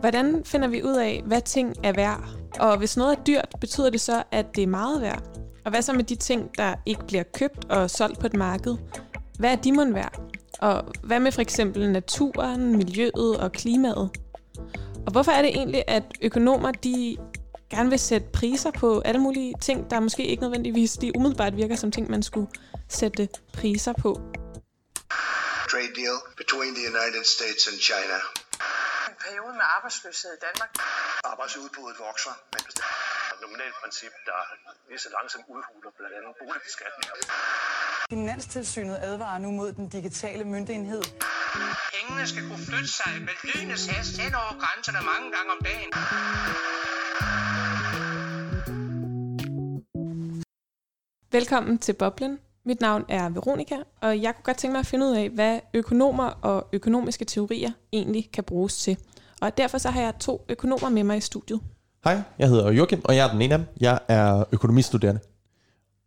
Hvordan finder vi ud af, hvad ting er værd? Og hvis noget er dyrt, betyder det så, at det er meget værd? Og hvad så med de ting, der ikke bliver købt og solgt på et marked? Hvad er de mon værd? Og hvad med for eksempel naturen, miljøet og klimaet? Og hvorfor er det egentlig, at økonomer de gerne vil sætte priser på alle mulige ting, der måske ikke nødvendigvis de umiddelbart virker som ting, man skulle sætte priser på? Trade deal between the United States and China. En periode med arbejdsløshed i Danmark. Arbejdsudbuddet vokser, men nominalt princip, der lige så langsomt udhuler blandt andet boligbeskatninger. Finanstilsynet advarer nu mod den digitale myndighed. Pengene skal kunne flytte sig med lynets hast hen over grænserne mange gange om dagen. Velkommen til Boblen. Mit navn er Veronika, og jeg kunne godt tænke mig at finde ud af, hvad økonomer og økonomiske teorier egentlig kan bruges til. Og derfor så har jeg to økonomer med mig i studiet. Hej, jeg hedder Joachim, og jeg er den ene af dem. Jeg er økonomistuderende.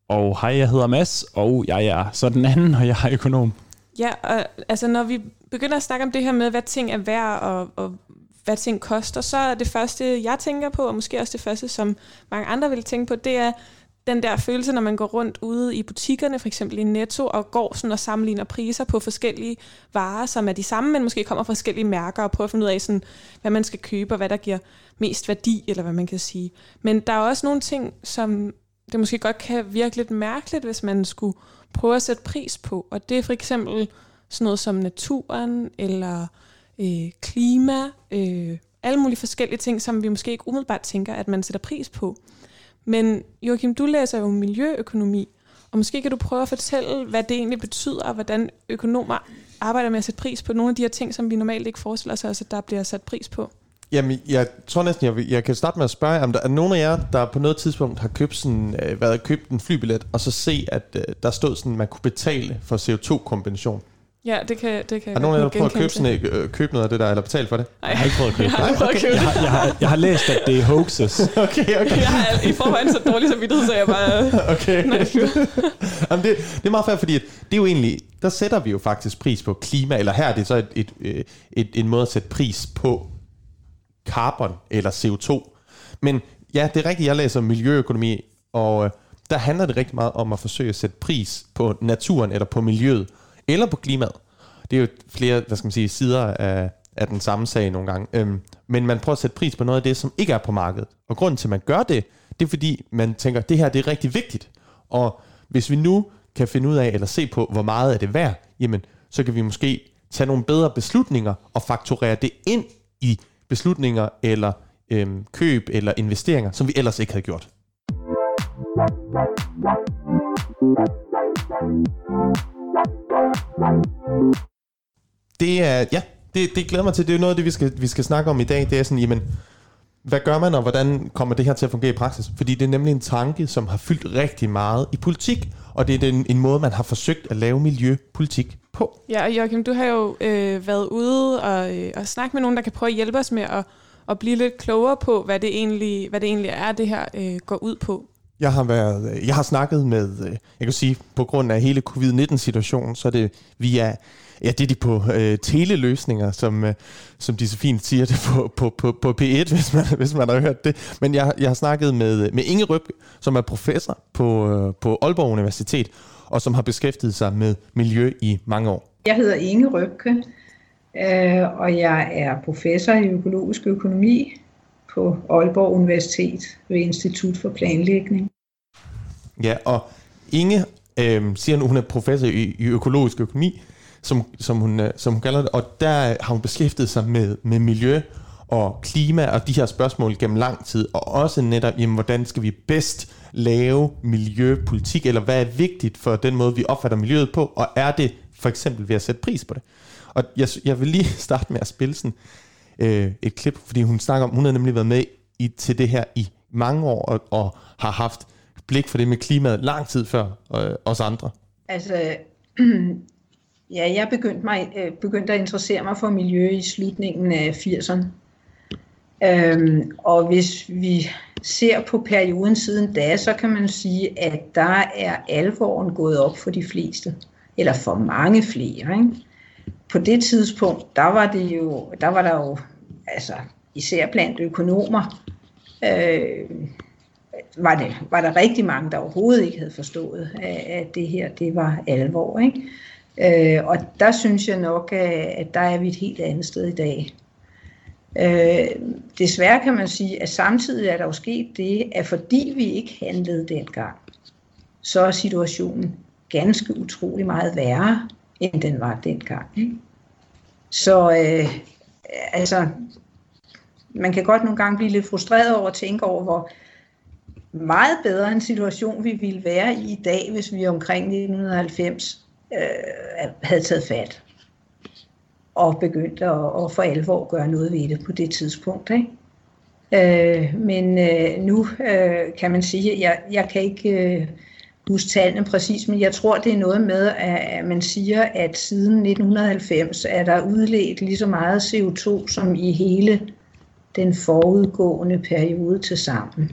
Og hej, jeg hedder Mads, og jeg er så den anden, og jeg er økonom. Ja, og altså når vi begynder at snakke om det her med, hvad ting er værd, og, og hvad ting koster, så er det første, jeg tænker på, og måske også det første, som mange andre vil tænke på, det er den der følelse, når man går rundt ude i butikkerne, for eksempel i Netto, og går sådan og sammenligner priser på forskellige varer, som er de samme, men måske kommer fra forskellige mærker, og prøver at finde ud af, sådan, hvad man skal købe, og hvad der giver mest værdi, eller hvad man kan sige. Men der er også nogle ting, som det måske godt kan virke lidt mærkeligt, hvis man skulle prøve at sætte pris på. Og det er for eksempel sådan noget som naturen, eller øh, klima, øh, alle mulige forskellige ting, som vi måske ikke umiddelbart tænker, at man sætter pris på. Men Joachim, du læser jo miljøøkonomi, og måske kan du prøve at fortælle, hvad det egentlig betyder, og hvordan økonomer arbejder med at sætte pris på nogle af de her ting, som vi normalt ikke forestiller os, at der bliver sat pris på. Jamen, jeg tror næsten, jeg, jeg kan starte med at spørge, om der er nogen af jer, der på noget tidspunkt har købt, sådan, øh, været, købt en flybillet, og så se, at øh, der stod sådan, at man kunne betale for CO2-kompensation. Ja, det kan, det kan Har nogen af jer prøvet at købe, sådan, øh, købe noget af det der, eller betale for det? Nej, jeg har ikke prøvet at købe jeg har at købe jeg, har, jeg, har, jeg har læst, at det er hoaxes. okay, okay. Jeg er i forvejen så dårlig samvittighed, så jeg bare... okay. Nej, Jamen, det, det er meget fair, fordi det er jo egentlig, der sætter vi jo faktisk pris på klima, eller her er det så et, et, et, et, en måde at sætte pris på carbon eller CO2. Men ja, det er rigtigt, jeg læser miljøøkonomi, og øh, der handler det rigtig meget om at forsøge at sætte pris på naturen, eller på miljøet, eller på klimaet. Det er jo flere, hvad skal man sige, sider af, af den samme sag nogle gange. Øhm, men man prøver at sætte pris på noget af det, som ikke er på markedet. Og grunden til, at man gør det, det er fordi, man tænker, at det her det er rigtig vigtigt. Og hvis vi nu kan finde ud af, eller se på, hvor meget er det værd, jamen, så kan vi måske tage nogle bedre beslutninger og fakturere det ind i beslutninger eller øhm, køb eller investeringer, som vi ellers ikke havde gjort. Det er, ja, det, det glæder mig til. Det er noget af det, vi skal, vi skal snakke om i dag. Det er sådan, jamen, hvad gør man, og hvordan kommer det her til at fungere i praksis? Fordi det er nemlig en tanke, som har fyldt rigtig meget i politik, og det er den, en måde, man har forsøgt at lave miljøpolitik på. Ja, og Joachim, du har jo øh, været ude og, øh, og snakke med nogen, der kan prøve at hjælpe os med at, at blive lidt klogere på, hvad det egentlig, hvad det egentlig er, det her øh, går ud på. Jeg har været, øh, jeg har snakket med, øh, jeg kan sige, på grund af hele covid-19-situationen, så er det via, ja, det er de på øh, teleløsninger, som, øh, som de så fint siger det på, på, på, på P1, hvis man, hvis man har hørt det. Men jeg, jeg har snakket med, øh, med Inge Røb, som er professor på, øh, på Aalborg Universitet, og som har beskæftiget sig med miljø i mange år. Jeg hedder Inge Røbke, øh, og jeg er professor i økologisk økonomi på Aalborg Universitet ved Institut for Planlægning. Ja, og Inge øh, siger nu, hun er professor i, i økologisk økonomi, som, som, hun, øh, som hun kalder det, og der øh, har hun beskæftiget sig med, med miljø og klima og de her spørgsmål gennem lang tid, og også netop, jamen, hvordan skal vi bedst lave miljøpolitik, eller hvad er vigtigt for den måde, vi opfatter miljøet på, og er det for eksempel ved at sætte pris på det. Og jeg, jeg vil lige starte med at spille sådan øh, et klip, fordi hun snakker om, hun har nemlig været med i, til det her i mange år, og, og har haft blik for det med klimaet lang tid før øh, os andre. Altså, ja, jeg begyndte, mig, øh, begyndte at interessere mig for miljø i slutningen af 80'erne. Øhm, og hvis vi ser på perioden siden da, så kan man sige, at der er alvoren gået op for de fleste. eller for mange flere. Ikke? På det tidspunkt, der var, det jo, der var der jo, altså især blandt økonomer, øh, var, det, var der rigtig mange, der overhovedet ikke havde forstået, at det her det var alvor. Ikke? Øh, og der synes jeg nok, at der er vi et helt andet sted i dag. Øh, desværre kan man sige, at samtidig er der jo sket det, at fordi vi ikke handlede dengang, så er situationen ganske utrolig meget værre, end den var dengang. Ikke? Så øh, altså, man kan godt nogle gange blive lidt frustreret over at tænke over, hvor meget bedre en situation vi ville være i i dag, hvis vi omkring 1990 øh, havde taget fat og begyndt at, at for alvor gøre noget ved det på det tidspunkt. Ikke? Øh, men øh, nu øh, kan man sige, at jeg, jeg kan ikke øh, huske tallene præcis, men jeg tror, det er noget med, at man siger, at siden 1990 er der udledt lige så meget CO2 som i hele den forudgående periode til sammen.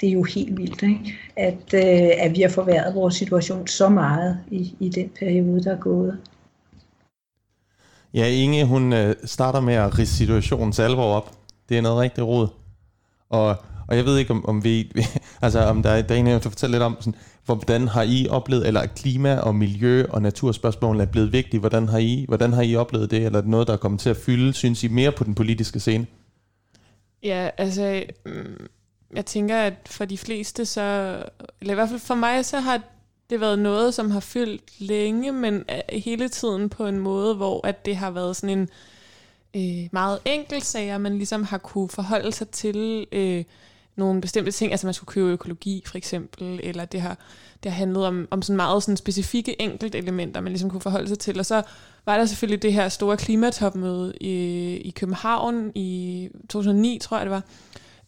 Det er jo helt vildt, ikke? At, øh, at vi har forværret vores situation så meget i, i den periode, der er gået. Ja, Inge, hun øh, starter med at rise situationens alvor op. Det er noget rigtig råd. Og, og jeg ved ikke, om, om vi, altså om der, der er en, der fortælle lidt om, sådan, hvordan har I oplevet, eller klima og miljø og naturspørgsmål er blevet vigtige, hvordan har I, hvordan har I oplevet det, eller er det noget, der er kommet til at fylde, synes I, mere på den politiske scene? Ja, altså, jeg tænker, at for de fleste, så, eller i hvert fald for mig, så har det været noget, som har fyldt længe, men øh, hele tiden på en måde, hvor at det har været sådan en øh, meget enkel sag, at man ligesom har kunne forholde sig til øh, nogle bestemte ting, altså man skulle købe økologi for eksempel, eller det har, det har handlet om, om sådan meget sådan specifikke enkelt elementer, man ligesom kunne forholde sig til, og så var der selvfølgelig det her store klimatopmøde i, i København i 2009, tror jeg det var,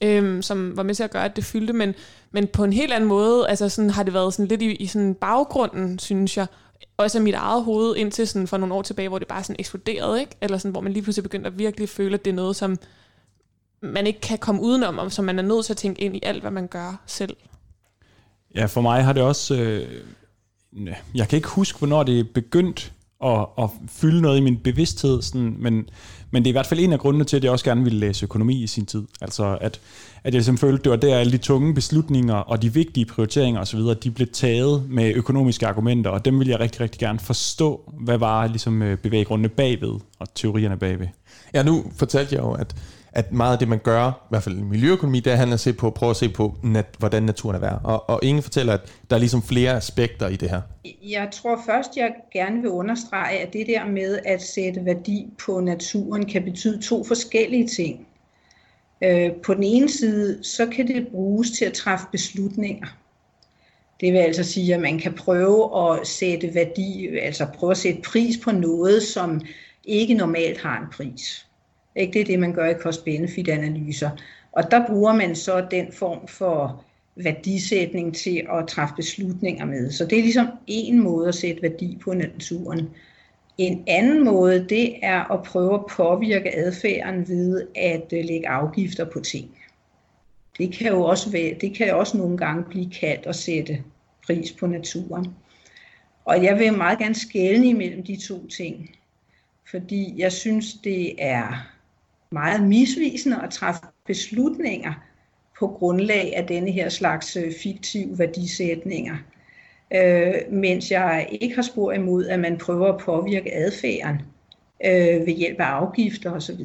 øhm, som var med til at gøre, at det fyldte, men, men på en helt anden måde, altså sådan har det været sådan lidt i, i sådan baggrunden, synes jeg, også af mit eget hoved, indtil sådan for nogle år tilbage, hvor det bare sådan eksploderede, ikke? Eller sådan, hvor man lige pludselig begyndte at virkelig føle, at det er noget, som man ikke kan komme udenom, og som man er nødt til at tænke ind i alt, hvad man gør selv. Ja, for mig har det også... Øh, jeg kan ikke huske, hvornår det er begyndt at, at fylde noget i min bevidsthed, sådan, men, men det er i hvert fald en af grundene til, at jeg også gerne ville læse økonomi i sin tid. Altså at, at jeg ligesom følte, det var der alle de tunge beslutninger og de vigtige prioriteringer osv., de blev taget med økonomiske argumenter, og dem ville jeg rigtig, rigtig gerne forstå, hvad var ligesom øh, bevæggrundene bagved og teorierne bagved. Ja, nu fortalte jeg jo, at at meget af det, man gør, i hvert fald i miljøøkonomi, det handler at se på, prøve at se på, nat, hvordan naturen er værd. Og, og ingen fortæller, at der er ligesom flere aspekter i det her. Jeg tror først, jeg gerne vil understrege, at det der med at sætte værdi på naturen kan betyde to forskellige ting. Øh, på den ene side, så kan det bruges til at træffe beslutninger. Det vil altså sige, at man kan prøve at sætte værdi, altså prøve at sætte pris på noget, som ikke normalt har en pris. Ikke? Det er det, man gør i cost-benefit-analyser. Og der bruger man så den form for værdisætning til at træffe beslutninger med. Så det er ligesom en måde at sætte værdi på naturen. En anden måde, det er at prøve at påvirke adfærden ved at øh, lægge afgifter på ting. Det kan jo også, være, det kan også nogle gange blive kaldt at sætte pris på naturen. Og jeg vil meget gerne skælne imellem de to ting, fordi jeg synes, det er meget misvisende at træffe beslutninger på grundlag af denne her slags øh, fiktive værdisætninger. Øh, mens jeg ikke har spor imod, at man prøver at påvirke adfærden øh, ved hjælp af afgifter osv.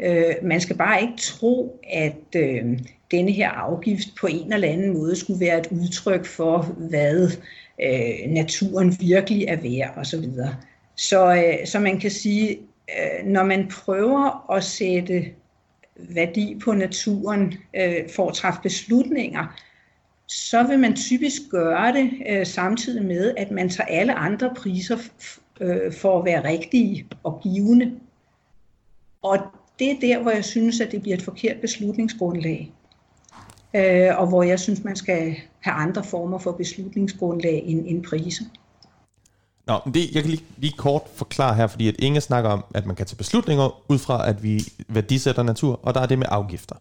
Øh, man skal bare ikke tro, at øh, denne her afgift på en eller anden måde skulle være et udtryk for, hvad øh, naturen virkelig er værd osv. Så, så, øh, så man kan sige, øh, når man prøver at sætte værdi på naturen øh, for at træffe beslutninger, så vil man typisk gøre det øh, samtidig med, at man tager alle andre priser øh, for at være rigtige og givende. Og det er der, hvor jeg synes, at det bliver et forkert beslutningsgrundlag. Øh, og hvor jeg synes, man skal have andre former for beslutningsgrundlag end, end priser. Nå, men det, jeg kan lige, lige kort forklare her, fordi at Inge snakker om, at man kan tage beslutninger ud fra, at vi værdisætter natur, og der er det med afgifter.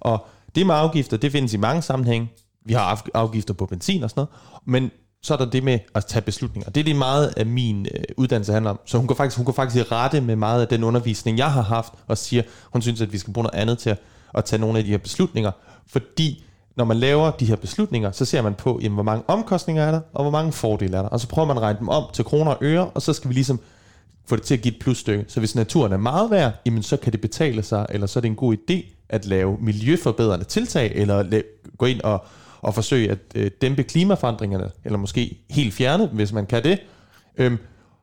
Og det med afgifter, det findes i mange sammenhænge. Vi har afgifter på benzin og sådan noget, men så er der det med at tage beslutninger. Det er det meget af min øh, uddannelse handler om. Så hun går faktisk, hun går faktisk i rette med meget af den undervisning, jeg har haft, og siger, hun synes, at vi skal bruge noget andet til at, at tage nogle af de her beslutninger. Fordi når man laver de her beslutninger, så ser man på, jamen, hvor mange omkostninger er der, og hvor mange fordele er der. Og så prøver man at regne dem om til kroner og øre, og så skal vi ligesom få det til at give et plusstykke. Så hvis naturen er meget værd, jamen så kan det betale sig, eller så er det en god idé at lave miljøforbedrende tiltag, eller gå ind og, og forsøge at øh, dæmpe klimaforandringerne, eller måske helt fjerne, hvis man kan det. Øhm,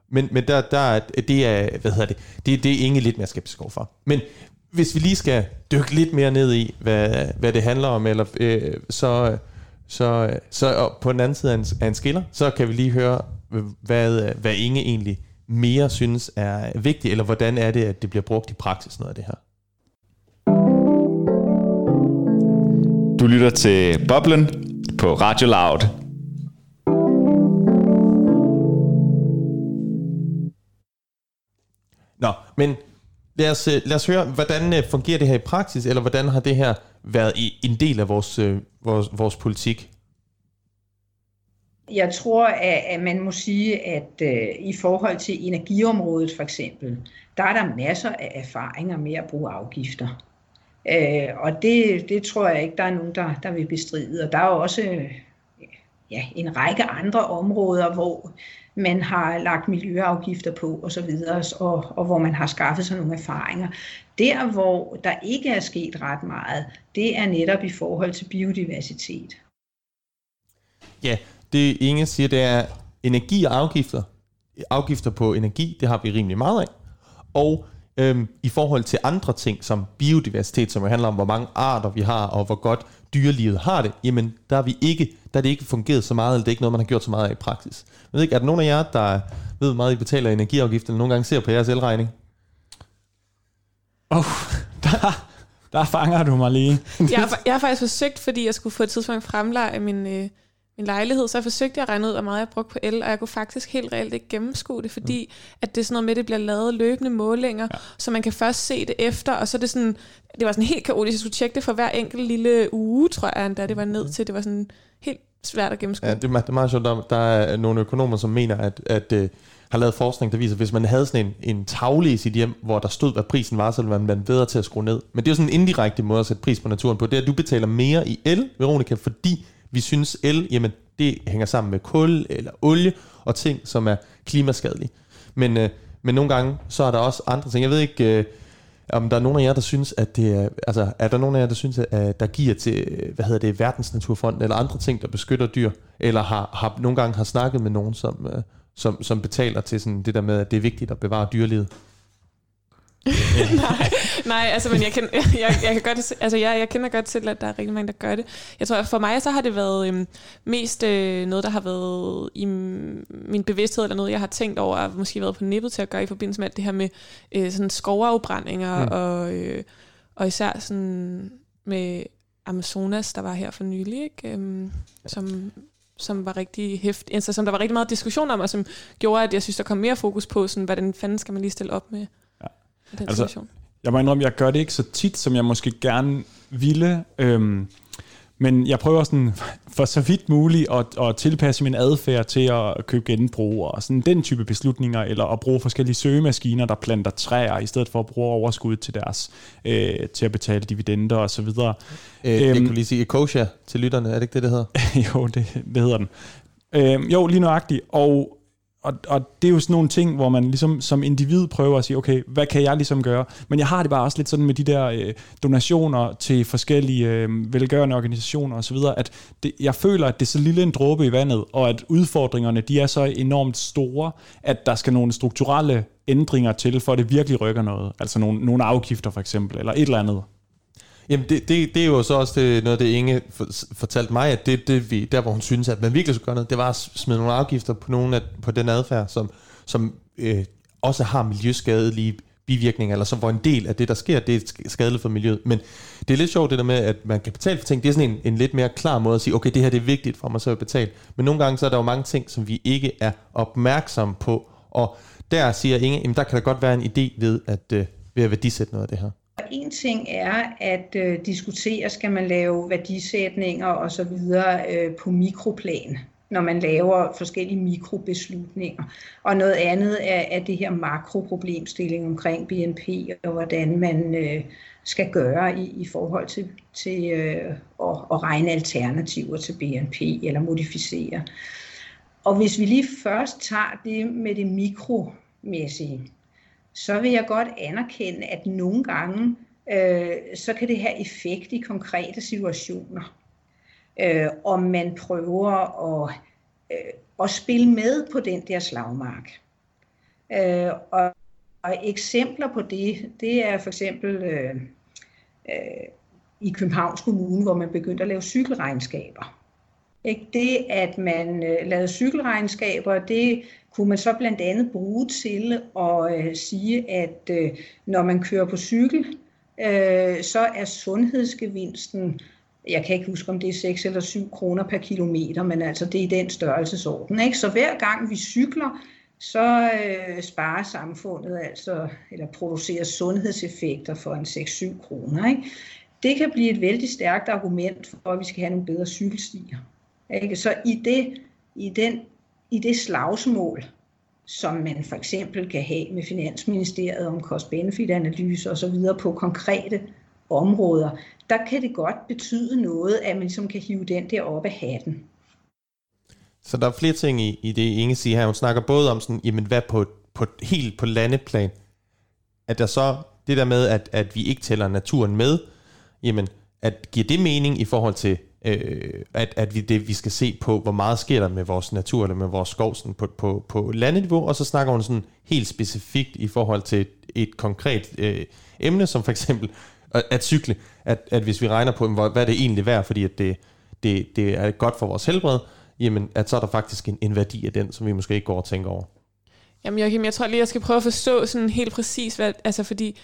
men, men der, der, det er, hvad hedder det, det, det er Inge lidt mere skeptisk for. Men hvis vi lige skal dykke lidt mere ned i, hvad, hvad det handler om, eller, øh, så, så, så på den anden side af en, af en skiller, så kan vi lige høre, hvad, hvad Inge egentlig mere synes er vigtigt, eller hvordan er det, at det bliver brugt i praksis, noget af det her? Du lytter til Boblen på Radio Loud. Nå, men lad os, øh, lad os høre, hvordan øh, fungerer det her i praksis, eller hvordan har det her været en del af vores, øh, vores, vores politik? Jeg tror, at man må sige, at i forhold til energiområdet for eksempel, der er der masser af erfaringer med at bruge afgifter. Øh, og det, det tror jeg ikke, der er nogen, der, der vil bestride. Og der er også ja, en række andre områder, hvor man har lagt miljøafgifter på osv., og, og, og hvor man har skaffet sig nogle erfaringer. Der, hvor der ikke er sket ret meget, det er netop i forhold til biodiversitet. Ja, det Inge siger, det er energi og afgifter. Afgifter på energi, det har vi rimelig meget af. Og øhm, i forhold til andre ting, som biodiversitet, som handler om, hvor mange arter vi har, og hvor godt dyrelivet har det, jamen der, er vi ikke, der er det ikke fungeret så meget, eller det er ikke noget, man har gjort så meget af i praksis. Jeg ved ikke, er der nogen af jer, der ved, meget I betaler energiafgift, eller nogle gange ser på jeres elregning? Oh, der, der fanger du mig lige. jeg, har, jeg har faktisk forsøgt, fordi jeg skulle få et tidspunkt fremleje min, øh, min lejlighed, så jeg forsøgte at regne ud, hvor meget jeg brugte på el, og jeg kunne faktisk helt reelt ikke gennemskue det, fordi mm. at det er sådan noget med, at det bliver lavet løbende målinger, ja. så man kan først se det efter, og så er det sådan, det var sådan helt kaotisk, jeg skulle tjekke det for hver enkelt lille uge, tror jeg, da det var ned mm. til, det var sådan helt svært at gennemskue. Ja, det, er, det er meget sjovt, der, der er nogle økonomer, som mener, at, at uh, har lavet forskning, der viser, at hvis man havde sådan en, en tavle i sit hjem, hvor der stod, hvad prisen var, så ville man være bedre til at skrue ned. Men det er jo sådan en indirekte måde at sætte pris på naturen på. Det er, at du betaler mere i el, Veronica, fordi vi synes el, jamen det hænger sammen med kul eller olie og ting, som er klimaskadelige. Men, øh, men nogle gange, så er der også andre ting. Jeg ved ikke, øh, om der er nogen af jer, der synes, at det er, altså, er der nogen af jer, der synes, at der giver til, hvad hedder det, Verdensnaturfonden eller andre ting, der beskytter dyr, eller har, har nogle gange har snakket med nogen, som, øh, som, som betaler til sådan det der med, at det er vigtigt at bevare dyrelivet? nej, nej, altså, men jeg, kender, jeg, jeg, kan godt, altså, jeg, jeg kender godt til, at der er rigtig mange, der gør det. Jeg tror, for mig så har det været øhm, mest øh, noget, der har været i min bevidsthed, eller noget, jeg har tænkt over, og måske været på nippet til at gøre i forbindelse med alt det her med øh, sådan skovafbrændinger, mm. og, øh, og især sådan med Amazonas, der var her for nylig, ikke? Øhm, som, som var rigtig hæft, altså, som der var rigtig meget diskussion om, og som gjorde, at jeg synes, der kom mere fokus på, sådan, hvordan fanden skal man lige stille op med den altså, situation? Jeg må indrømme, jeg gør det ikke så tit, som jeg måske gerne ville. Øhm, men jeg prøver sådan for så vidt muligt at, at tilpasse min adfærd til at købe genbrug og sådan den type beslutninger, eller at bruge forskellige søgemaskiner, der planter træer, i stedet for at bruge overskud til deres øh, til at betale dividender og så videre. Øh, jeg øhm, kunne lige sige Ecosia til lytterne, er det ikke det, det hedder? jo, det, det hedder den. Øhm, jo, lige nøjagtigt. Og og, og det er jo sådan nogle ting, hvor man ligesom som individ prøver at sige, okay, hvad kan jeg ligesom gøre? Men jeg har det bare også lidt sådan med de der øh, donationer til forskellige øh, velgørende organisationer osv., at det, jeg føler, at det er så lille en dråbe i vandet, og at udfordringerne, de er så enormt store, at der skal nogle strukturelle ændringer til, for at det virkelig rykker noget. Altså nogle, nogle afgifter for eksempel, eller et eller andet. Jamen, det, det, det er jo så også det, noget, det Inge fortalte mig, at det, det vi, der hvor hun synes, at man virkelig skulle gøre noget, det var at smide nogle afgifter på, nogle af, på den adfærd, som, som øh, også har miljøskadelige bivirkninger, eller som hvor en del af det, der sker, det er skadeligt for miljøet. Men det er lidt sjovt det der med, at man kan betale for ting. Det er sådan en, en lidt mere klar måde at sige, okay, det her det er vigtigt for mig, så at betale. Men nogle gange så er der jo mange ting, som vi ikke er opmærksomme på. Og der siger Inge, jamen der kan der godt være en idé ved at, øh, ved at værdisætte noget af det her. En ting er at øh, diskutere, skal man lave værdisætninger og så videre øh, på mikroplan. når man laver forskellige mikrobeslutninger. Og noget andet er, er det her makroproblemstilling omkring BNP, og hvordan man øh, skal gøre i, i forhold til, til øh, at, at regne alternativer til BNP eller modificere. Og hvis vi lige først tager det med det mikromæssige, så vil jeg godt anerkende, at nogle gange, øh, så kan det have effekt i konkrete situationer. Øh, om man prøver at, øh, at spille med på den der slagmark. Øh, og, og eksempler på det, det er for eksempel øh, øh, i Københavns Kommune, hvor man begyndte at lave cykelregnskaber. Ikke? Det, at man øh, lavede cykelregnskaber, det kunne man så blandt andet bruge til at øh, sige, at øh, når man kører på cykel, øh, så er sundhedsgevinsten, jeg kan ikke huske, om det er 6 eller 7 kroner per kilometer, men altså det er i den størrelsesorden. Ikke? Så hver gang vi cykler, så øh, sparer samfundet altså, eller producerer sundhedseffekter for en 6-7 kroner. Ikke? Det kan blive et vældig stærkt argument for, at vi skal have nogle bedre cykelstier. Ikke? Så i det, i, den, i det slagsmål, som man for eksempel kan have med Finansministeriet om cost-benefit-analyser osv. på konkrete områder, der kan det godt betyde noget, at man ligesom kan hive den der op af hatten. Så der er flere ting i, i det, Inge siger her. Hun snakker både om sådan, jamen hvad på, på helt på landeplan, at der så det der med, at, at vi ikke tæller naturen med, jamen at giver det mening i forhold til øh, at, at vi, det, vi skal se på, hvor meget sker der med vores natur eller med vores skov sådan på, på, på landeniveau, og så snakker hun sådan helt specifikt i forhold til et, et konkret øh, emne, som for eksempel at, at cykle, at, at hvis vi regner på, hvad det egentlig værd, fordi at det, det, det er godt for vores helbred, jamen at så er der faktisk en, en værdi af den, som vi måske ikke går og tænker over. Jamen Joachim, jeg tror lige, jeg skal prøve at forstå sådan helt præcis, hvad, altså fordi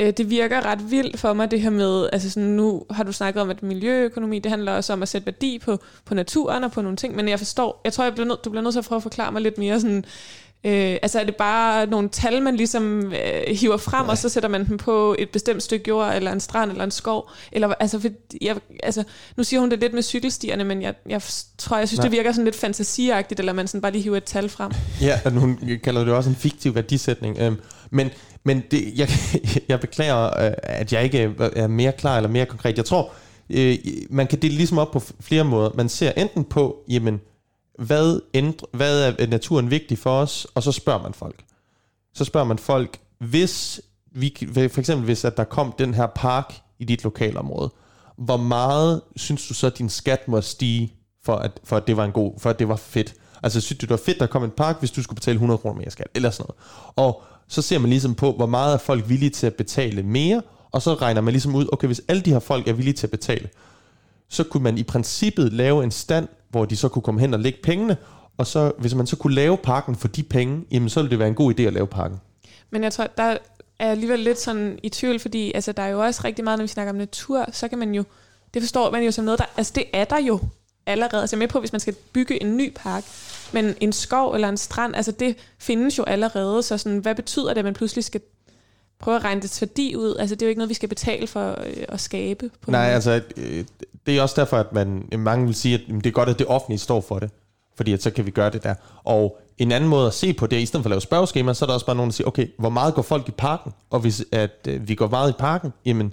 øh, det virker ret vildt for mig, det her med, altså sådan, nu har du snakket om, at miljøøkonomi, det handler også om at sætte værdi på, på naturen og på nogle ting, men jeg forstår, jeg tror, jeg bliver nød, du bliver nødt til at prøve at forklare mig lidt mere sådan, Øh, altså er det bare nogle tal, man ligesom øh, hiver frem, ja. og så sætter man dem på et bestemt stykke jord, eller en strand, eller en skov? Eller, altså, for, jeg, altså, nu siger hun det lidt med cykelstierne, men jeg, jeg tror, jeg synes, Nej. det virker sådan lidt fantasiagtigt, eller man sådan bare lige hiver et tal frem. Ja, hun kalder det også en fiktiv værdisætning. Øhm, men men det, jeg, jeg beklager, øh, at jeg ikke er mere klar eller mere konkret. Jeg tror, øh, man kan dele ligesom op på flere måder. Man ser enten på, jamen, hvad, ændre, hvad er øh, naturen vigtig for os, og så spørger man folk. Så spørger man folk, hvis vi, for eksempel hvis at der kom den her park i dit lokalområde, hvor meget synes du så, at din skat må stige, for at, for at det var en god, for at det var fedt? Altså synes du, det var fedt, der kom en park, hvis du skulle betale 100 kroner mere skat, eller sådan noget. Og så ser man ligesom på, hvor meget er folk villige til at betale mere, og så regner man ligesom ud, okay, hvis alle de her folk er villige til at betale, så kunne man i princippet lave en stand, hvor de så kunne komme hen og lægge pengene, og så, hvis man så kunne lave parken for de penge, jamen så ville det være en god idé at lave parken. Men jeg tror, der er alligevel lidt sådan i tvivl, fordi altså, der er jo også rigtig meget, når vi snakker om natur, så kan man jo, det forstår man jo som noget, der, altså det er der jo allerede. Altså jeg er med på, hvis man skal bygge en ny park, men en skov eller en strand, altså det findes jo allerede, så sådan, hvad betyder det, at man pludselig skal prøve at regne det værdi ud? Altså det er jo ikke noget, vi skal betale for øh, at skabe. På Nej, altså øh, det er også derfor, at man, mange vil sige, at det er godt, at det offentlige står for det, fordi at så kan vi gøre det der. Og en anden måde at se på det, i stedet for at lave spørgeskema, så er der også bare nogen, der siger, okay, hvor meget går folk i parken? Og hvis at, øh, vi går meget i parken, jamen,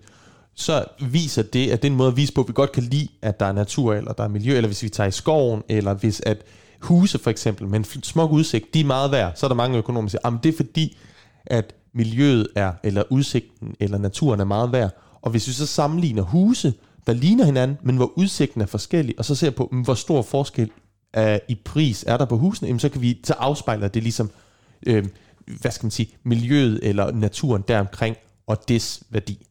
så viser det, at det er en måde at vise på, at vi godt kan lide, at der er natur, eller der er miljø, eller hvis vi tager i skoven, eller hvis at huse for eksempel, med en smuk udsigt, de er meget værd, så er der mange økonomer, der siger, det er fordi, at miljøet er, eller udsigten, eller naturen er meget værd. Og hvis vi så sammenligner huse, der ligner hinanden, men hvor udsigten er forskellig, og så ser på, mm, hvor stor forskel er i pris er der på husene, jamen så kan vi, så afspejler det ligesom, øh, hvad skal man sige, miljøet eller naturen deromkring, og des værdi.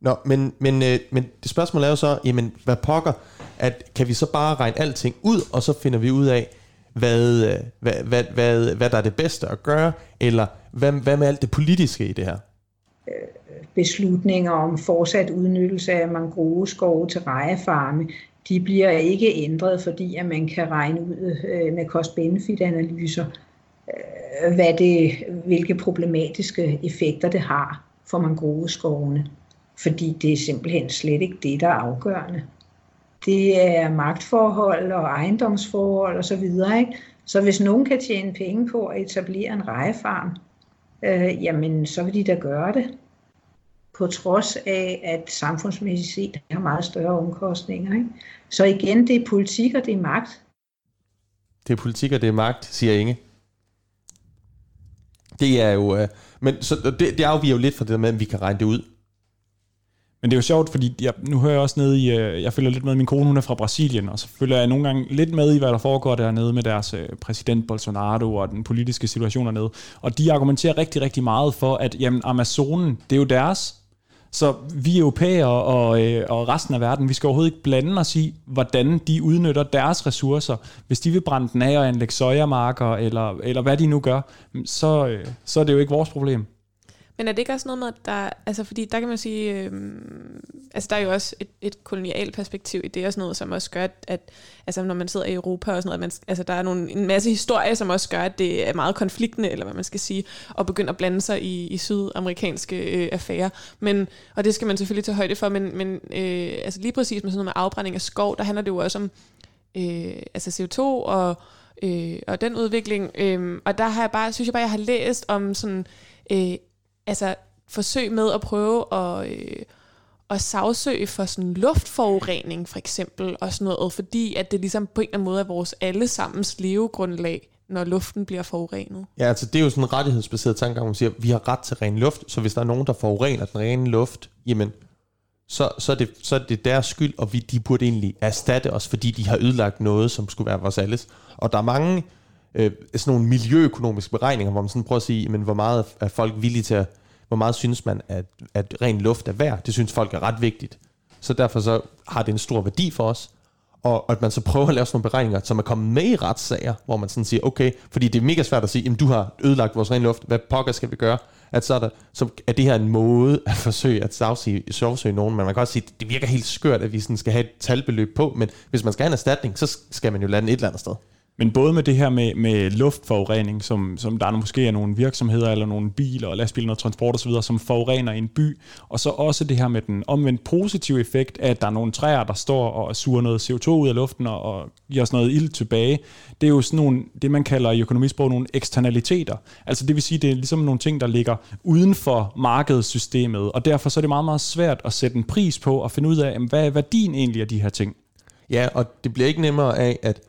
Nå, men, men, øh, men det spørgsmål er jo så, jamen, hvad pokker, at kan vi så bare regne alting ud, og så finder vi ud af, hvad, øh, hvad, hvad, hvad, hvad der er det bedste at gøre, eller hvad, hvad med alt det politiske i det her? Beslutninger om fortsat udnyttelse af mangroveskove til rejefarme, de bliver ikke ændret, fordi at man kan regne ud øh, med cost-benefit-analyser, Øh, hvad det, hvilke problematiske effekter det har for mangroveskovene. Fordi det er simpelthen slet ikke det, der er afgørende. Det er magtforhold og ejendomsforhold osv. Så, videre, ikke? så hvis nogen kan tjene penge på at etablere en rejefarm, øh, jamen så vil de da gøre det. På trods af, at samfundsmæssigt set har meget større omkostninger. Ikke? Så igen, det er politik og det er magt. Det er politik og det er magt, siger Inge. Det er jo... Øh, men så det, det afviger jo lidt fra det der med, at vi kan regne det ud. Men det er jo sjovt, fordi jeg, nu hører jeg også nede i, øh, jeg følger lidt med, min kone hun er fra Brasilien, og så følger jeg nogle gange lidt med i, hvad der foregår dernede med deres øh, præsident Bolsonaro og den politiske situation dernede. Og de argumenterer rigtig, rigtig meget for, at jamen, Amazonen, det er jo deres. Så vi europæere og, øh, og resten af verden, vi skal overhovedet ikke blande os i, hvordan de udnytter deres ressourcer. Hvis de vil brænde den af og anlægge sojamarker, eller, eller hvad de nu gør, så, øh, så er det jo ikke vores problem. Men er det ikke også noget med, at der, altså fordi der kan man sige, øh, altså der er jo også et, et kolonialt perspektiv i det, og sådan noget, som også gør, at, at altså når man sidder i Europa og sådan noget, man, altså der er nogle, en masse historie, som også gør, at det er meget konfliktende, eller hvad man skal sige, og begynder at blande sig i, i sydamerikanske øh, affærer. Men, og det skal man selvfølgelig tage højde for, men, men øh, altså lige præcis med sådan noget med afbrænding af skov, der handler det jo også om øh, altså CO2 og, øh, og den udvikling. Øh, og der har jeg bare, synes jeg bare, jeg har læst om sådan øh, altså forsøg med at prøve at, øh, at sagsøge for sådan luftforurening for eksempel, og sådan noget, fordi at det ligesom på en eller anden måde er vores allesammens levegrundlag, når luften bliver forurenet. Ja, altså det er jo sådan en rettighedsbaseret tanke, hvor man siger, at vi har ret til ren luft, så hvis der er nogen, der forurener den rene luft, jamen, så, så, er, det, så er det deres skyld, og vi, de burde egentlig erstatte os, fordi de har ødelagt noget, som skulle være vores alles. Og der er mange øh, sådan nogle miljøøkonomiske beregninger, hvor man sådan prøver at sige, men hvor meget er folk villige til at, hvor meget synes man, at, at ren luft er værd? Det synes folk er ret vigtigt. Så derfor så har det en stor værdi for os. Og, og at man så prøver at lave sådan nogle beregninger, som er kommet med i retssager, hvor man sådan siger, okay, fordi det er mega svært at sige, jamen du har ødelagt vores ren luft, hvad pokker skal vi gøre? At så er, der, så er det her en måde at forsøge at sagsøge nogen, men man kan også sige, det virker helt skørt, at vi sådan skal have et talbeløb på, men hvis man skal have en erstatning, så skal man jo lande et eller andet sted. Men både med det her med, med luftforurening, som, som der er måske er nogle virksomheder eller nogle biler og lastbiler og transport osv., som forurener en by, og så også det her med den omvendt positive effekt, at der er nogle træer, der står og suger noget CO2 ud af luften og, og giver os noget ild tilbage. Det er jo sådan nogle, det man kalder i økonomisprog nogle eksternaliteter. Altså det vil sige, det er ligesom nogle ting, der ligger uden for markedssystemet, og derfor så er det meget, meget svært at sætte en pris på og finde ud af, hvad er værdien egentlig af de her ting. Ja, og det bliver ikke nemmere af, at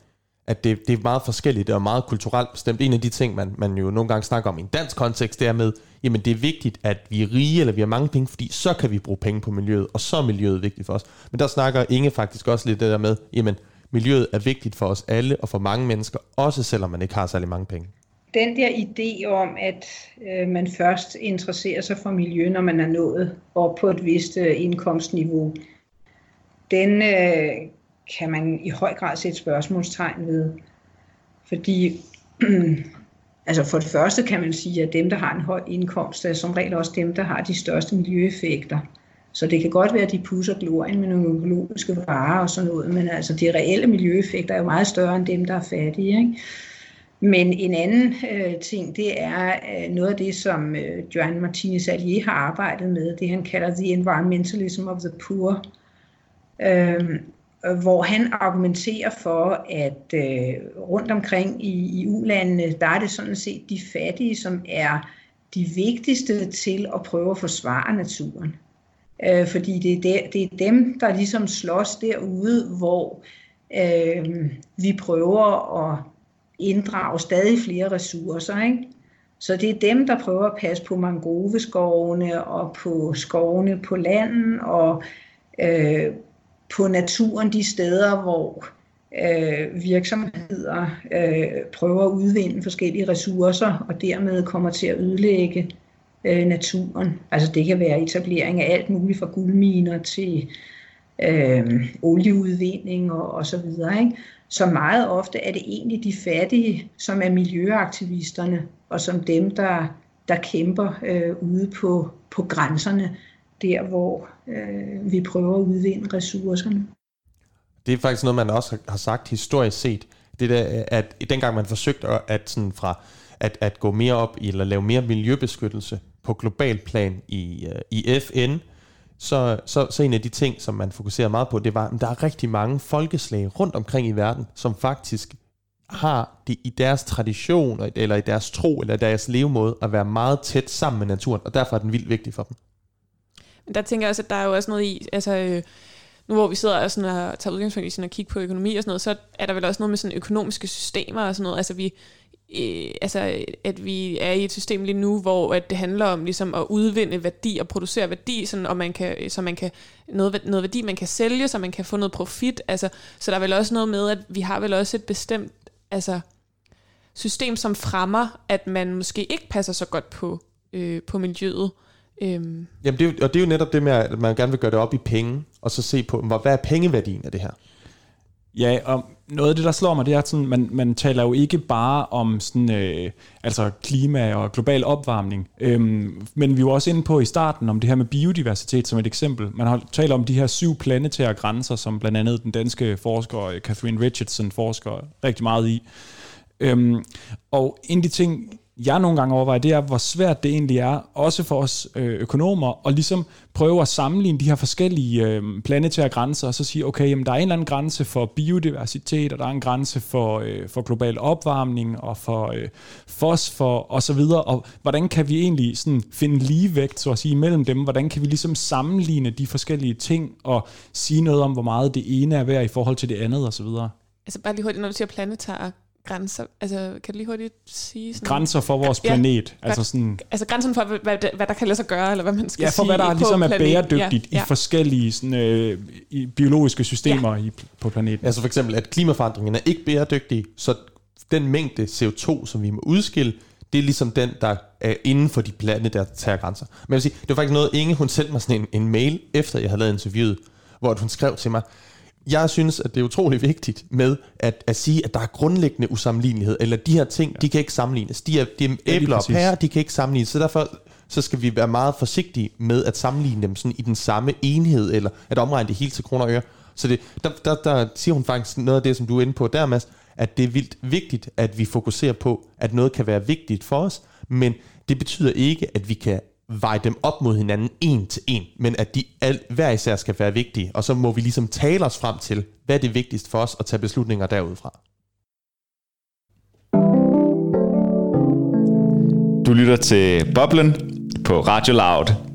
at det, det er meget forskelligt og meget kulturelt bestemt. En af de ting, man, man jo nogle gange snakker om i en dansk kontekst, det er med, jamen det er vigtigt, at vi er rige, eller vi har mange penge, fordi så kan vi bruge penge på miljøet, og så er miljøet vigtigt for os. Men der snakker Inge faktisk også lidt det der med, jamen miljøet er vigtigt for os alle, og for mange mennesker, også selvom man ikke har særlig mange penge. Den der idé om, at øh, man først interesserer sig for miljø, når man er nået op på et vist øh, indkomstniveau, den øh, kan man i høj grad sætte spørgsmålstegn ved. Fordi altså for det første kan man sige, at dem, der har en høj indkomst, er som regel også dem, der har de største miljøeffekter. Så det kan godt være, at de pusser glorien med nogle økologiske varer og sådan noget, men altså de reelle miljøeffekter er jo meget større end dem, der er fattige. Ikke? Men en anden øh, ting, det er øh, noget af det, som øh, Joan Martinez Allier har arbejdet med, det han kalder The Environmentalism of the Poor. Øh, Øh, hvor han argumenterer for, at øh, rundt omkring i, i ulandene, der er det sådan set de fattige, som er de vigtigste til at prøve at forsvare naturen. Øh, fordi det er, der, det er dem, der ligesom slås derude, hvor øh, vi prøver at inddrage stadig flere ressourcer. Ikke? Så det er dem, der prøver at passe på mangroveskovene og på skovene på landet og øh, på naturen de steder, hvor øh, virksomheder øh, prøver at udvinde forskellige ressourcer og dermed kommer til at ødelægge øh, naturen. Altså det kan være etablering af alt muligt fra guldminer til øh, olieudvinding og, og så videre. Ikke? Så meget ofte er det egentlig de fattige, som er miljøaktivisterne og som dem, der, der kæmper øh, ude på, på grænserne der, hvor øh, vi prøver at udvinde ressourcerne. Det er faktisk noget, man også har sagt historisk set. Det der, at dengang man forsøgte at, at sådan fra at, at gå mere op i, eller lave mere miljøbeskyttelse på global plan i, øh, i FN, så, så, så en af de ting, som man fokuserer meget på, det var, at der er rigtig mange folkeslag rundt omkring i verden, som faktisk har det i deres tradition, eller i deres tro, eller deres levemåde, at være meget tæt sammen med naturen, og derfor er den vildt vigtig for dem. Der tænker jeg også, at der er jo også noget i, altså øh, nu hvor vi sidder og, sådan og tager udgangspunkt i sådan at kigge på økonomi og sådan noget, så er der vel også noget med sådan økonomiske systemer og sådan noget. Altså vi, øh, altså at vi er i et system lige nu, hvor at det handler om ligesom at udvinde værdi og producere værdi, sådan, og man kan, så man kan noget, noget værdi, man kan sælge, så man kan få noget profit. Altså, så der er vel også noget med, at vi har vel også et bestemt altså, system, som fremmer, at man måske ikke passer så godt på, øh, på miljøet. Øhm. Jamen det er, og det er jo netop det med, at man gerne vil gøre det op i penge, og så se på, hvad er pengeværdien af det her? Ja, og noget af det, der slår mig, det er, sådan, man, man taler jo ikke bare om sådan, øh, altså klima og global opvarmning, øhm, men vi var også inde på i starten om det her med biodiversitet som et eksempel. Man har talt om de her syv planetære grænser, som blandt andet den danske forsker Catherine Richardson forsker rigtig meget i. Øhm, og en af de ting, jeg nogle gange overvejer, det er, hvor svært det egentlig er, også for os øh, økonomer, at ligesom prøve at sammenligne de her forskellige øh, planetære grænser, og så sige, okay, jamen, der er en eller anden grænse for biodiversitet, og der er en grænse for, øh, for global opvarmning, og for øh, fosfor, og så videre, og hvordan kan vi egentlig sådan finde ligevægt, så at sige, mellem dem, hvordan kan vi ligesom sammenligne de forskellige ting, og sige noget om, hvor meget det ene er værd i forhold til det andet, og så videre. Altså bare lige hurtigt, når du siger planetære grænser? Altså, kan du lige hurtigt sige sådan... Grænser for vores planet. Ja, altså, sådan, altså grænsen for, hvad, hvad der kan lade sig gøre, eller hvad man skal sige Ja, for sige hvad der ligesom er bæredygtigt ja, ja. i forskellige sådan, øh, i biologiske systemer ja. i, på planeten. Altså for eksempel, at klimaforandringen er ikke bæredygtig, så den mængde CO2, som vi må udskille, det er ligesom den, der er inden for de planetære grænser. Men jeg vil sige, det var faktisk noget, Inge, hun sendte mig sådan en, en mail, efter jeg havde lavet interviewet, hvor hun skrev til mig, jeg synes, at det er utrolig vigtigt med at, at sige, at der er grundlæggende usammenlignelighed, eller de her ting, ja. de kan ikke sammenlignes. De er, de er æbler og pærer, de kan ikke sammenlignes, så derfor så skal vi være meget forsigtige med at sammenligne dem sådan i den samme enhed, eller at omregne det hele til kroner og øre. Så det, der, der, der siger hun faktisk noget af det, som du er inde på der, Mads, at det er vildt vigtigt, at vi fokuserer på, at noget kan være vigtigt for os, men det betyder ikke, at vi kan veje dem op mod hinanden en til en, men at de al, hver især skal være vigtige, og så må vi ligesom tale os frem til, hvad er det vigtigste for os at tage beslutninger derudfra. Du lytter til Boblen på Radio Loud.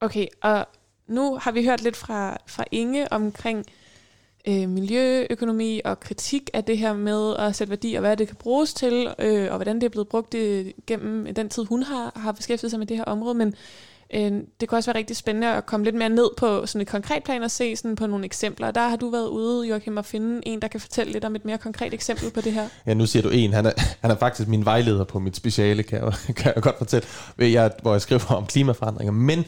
Okay, og nu har vi hørt lidt fra, fra Inge omkring øh, miljøøkonomi og kritik af det her med at sætte værdi, og hvad det kan bruges til, øh, og hvordan det er blevet brugt øh, gennem den tid, hun har, har beskæftiget sig med det her område. Men øh, det kunne også være rigtig spændende at komme lidt mere ned på sådan et konkret plan og se sådan på nogle eksempler. Der har du været ude, Joachim, at finde en, der kan fortælle lidt om et mere konkret eksempel på det her. Ja, nu siger du en. Han er, han er faktisk min vejleder på mit speciale, kan jeg, kan jeg godt fortælle, jeg, hvor jeg skriver om klimaforandringer. Men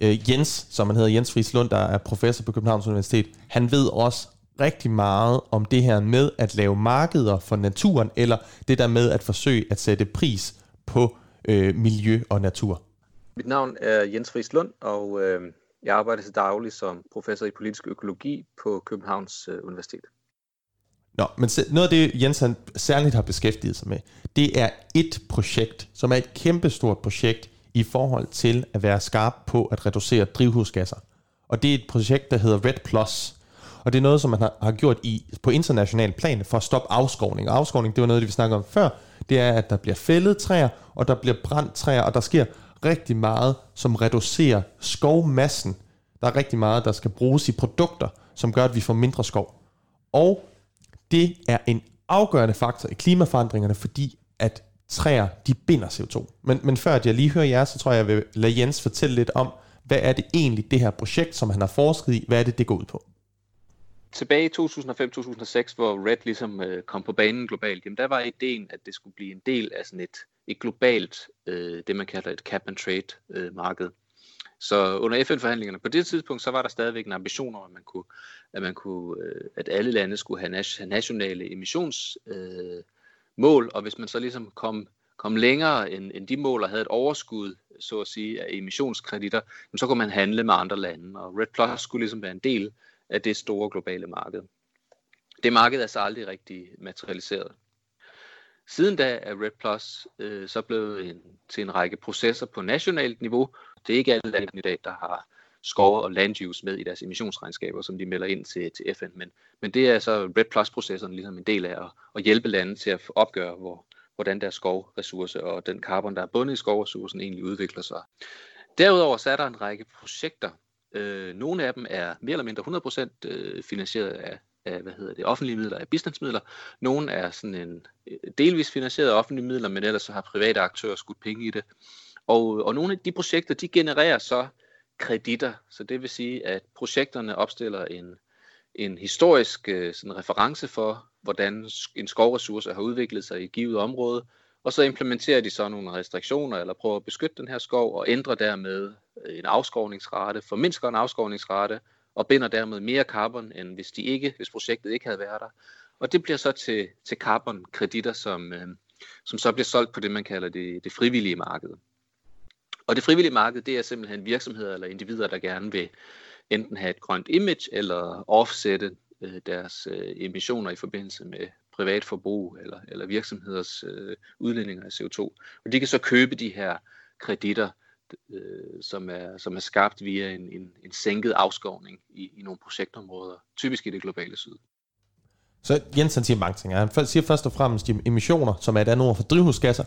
øh, Jens, som han hedder Jens Friis Lund, der er professor på Københavns Universitet, han ved også rigtig meget om det her med at lave markeder for naturen, eller det der med at forsøge at sætte pris på øh, miljø og natur. Mit navn er Jens Friis Lund, og øh, jeg arbejder til daglig som professor i politisk økologi på Københavns øh, Universitet. Nå, men noget af det, Jens han særligt har beskæftiget sig med, det er et projekt, som er et kæmpestort projekt i forhold til at være skarp på at reducere drivhusgasser. Og det er et projekt, der hedder Red Plus. Og det er noget, som man har, har gjort i, på international plan for at stoppe afskovning. Og afskovning, det var noget, vi snakkede om før. Det er, at der bliver fældet træer, og der bliver brændt træer, og der sker rigtig meget, som reducerer skovmassen. Der er rigtig meget, der skal bruges i produkter, som gør, at vi får mindre skov. Og det er en afgørende faktor i klimaforandringerne, fordi at træer, de binder CO2. Men, men før at jeg lige hører jer, så tror jeg, jeg vil lade Jens fortælle lidt om, hvad er det egentlig, det her projekt, som han har forsket i, hvad er det, det går ud på? Tilbage i 2005-2006, hvor Red ligesom øh, kom på banen globalt, jamen der var ideen, at det skulle blive en del af sådan et, et globalt, øh, det man kalder et cap and trade øh, marked. Så under FN-forhandlingerne på det tidspunkt, så var der stadigvæk en ambition om, at man kunne, at, man kunne, øh, at alle lande skulle have nationale emissions øh, mål, og hvis man så ligesom kom, kom længere end, end de mål og havde et overskud, så at sige, af emissionskreditter, så kunne man handle med andre lande, og Red Plus skulle ligesom være en del af det store globale marked. Det marked er så aldrig rigtig materialiseret. Siden da er Red Plus øh, så blevet en, til en række processer på nationalt niveau. Det er ikke alle lande i dag, der har skov og land use med i deres emissionsregnskaber, som de melder ind til, til FN. Men, men det er så Red Plus-processen ligesom en del af at, at hjælpe lande til at opgøre, hvor, hvordan deres skovressource og den carbon, der er bundet i skovressourcen, egentlig udvikler sig. Derudover så er der en række projekter. Øh, nogle af dem er mere eller mindre 100% øh, finansieret af, af hvad hedder det, offentlige midler, af bistandsmidler. Nogle er sådan en øh, delvis finansieret af offentlige midler, men ellers så har private aktører skudt penge i det. Og, og nogle af de projekter, de genererer så kreditter, så det vil sige, at projekterne opstiller en, en historisk øh, sådan reference for, hvordan en skovressource har udviklet sig i et givet område, og så implementerer de så nogle restriktioner, eller prøver at beskytte den her skov, og ændrer dermed øh, en afskovningsrate, formindsker en afskovningsrate, og binder dermed mere carbon, end hvis, de ikke, hvis projektet ikke havde været der. Og det bliver så til, til carbon-kreditter, som, øh, som så bliver solgt på det, man kalder det, det frivillige marked. Og det frivillige marked, det er simpelthen virksomheder eller individer, der gerne vil enten have et grønt image, eller offsette øh, deres øh, emissioner i forbindelse med privat forbrug eller, eller virksomheders øh, udledninger af CO2. Og de kan så købe de her kreditter, øh, som, er, som er skabt via en, en, en sænket afskovning i, i nogle projektområder, typisk i det globale syd. Så Jensen siger mange ting. Han siger først og fremmest, at emissioner, som er et andet ord for drivhusgasser,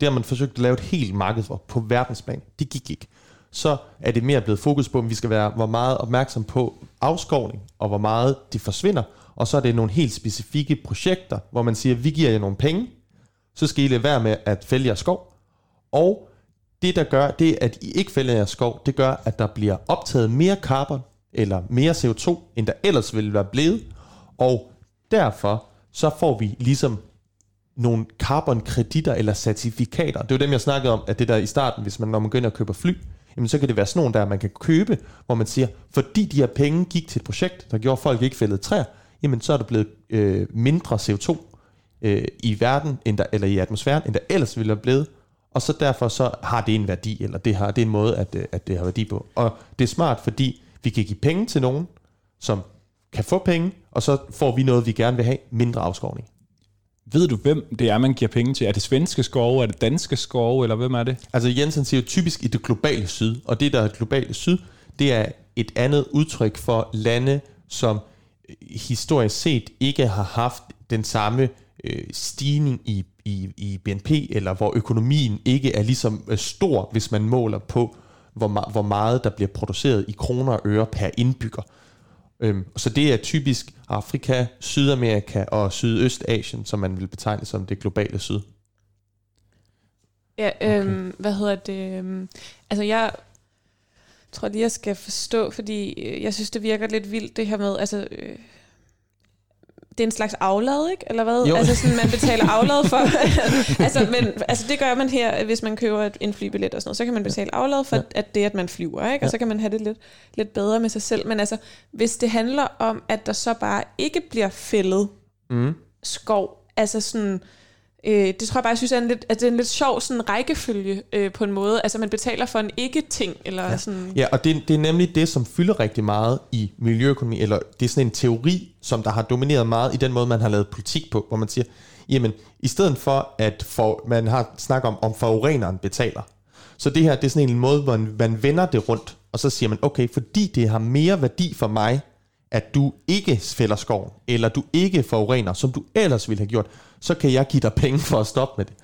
det har man forsøgt at lave et helt marked for på verdensplan. Det gik ikke. Så er det mere blevet fokus på, om vi skal være hvor meget opmærksom på afskovning, og hvor meget det forsvinder. Og så er det nogle helt specifikke projekter, hvor man siger, vi giver jer nogle penge, så skal I lade være med at fælde jeres skov. Og det, der gør, det at I ikke fælder jeres skov, det gør, at der bliver optaget mere carbon, eller mere CO2, end der ellers ville være blevet. Og derfor så får vi ligesom nogle carbonkreditter eller certifikater. Det var dem, jeg snakkede om, at det der i starten, hvis man, når man går ind og køber fly, jamen så kan det være sådan nogle der, man kan købe, hvor man siger, fordi de her penge gik til et projekt, der gjorde, at folk ikke fældede træer, jamen så er der blevet øh, mindre CO2 øh, i verden, end der, eller i atmosfæren, end der ellers ville have blevet, og så derfor så har det en værdi, eller det, har, det er en måde, at, øh, at det har værdi på. Og det er smart, fordi vi kan give penge til nogen, som kan få penge, og så får vi noget, vi gerne vil have, mindre afskovning. Ved du, hvem det er, man giver penge til? Er det svenske skove, er det danske skove, eller hvem er det? Altså Jensen siger jo typisk i det globale syd, og det der er globale syd, det er et andet udtryk for lande, som øh, historisk set ikke har haft den samme øh, stigning i, i, i BNP, eller hvor økonomien ikke er ligesom øh, stor, hvis man måler på, hvor, hvor meget der bliver produceret i kroner og øre per indbygger. Øhm, så det er typisk Afrika, Sydamerika og Sydøstasien, som man vil betegne som det globale syd. Ja, øhm, okay. hvad hedder det? Øhm, altså jeg tror lige, jeg skal forstå, fordi øh, jeg synes, det virker lidt vildt det her med, altså... Øh, det er en slags aflad, ikke? Eller hvad? Jo. Altså sådan, man betaler aflad for... altså, men, altså, det gør man her, hvis man køber en flybillet og sådan noget. Så kan man betale aflad for, ja. at det, at man flyver, ikke? Og ja. så kan man have det lidt, lidt bedre med sig selv. Men altså, hvis det handler om, at der så bare ikke bliver fældet mm. skov, altså sådan Øh, det tror jeg bare, jeg synes er en lidt, at det er en lidt sjov sådan, rækkefølge øh, på en måde. Altså man betaler for en ikke-ting. Eller ja. sådan. ja, og det, det er nemlig det, som fylder rigtig meget i miljøøkonomi, eller det er sådan en teori, som der har domineret meget i den måde, man har lavet politik på, hvor man siger, jamen i stedet for, at for, man har snakket om, om forureneren betaler, så det her, det er sådan en måde, hvor man, man vender det rundt, og så siger man, okay, fordi det har mere værdi for mig, at du ikke fælder skoven, eller du ikke forurener, som du ellers ville have gjort, så kan jeg give dig penge for at stoppe med det.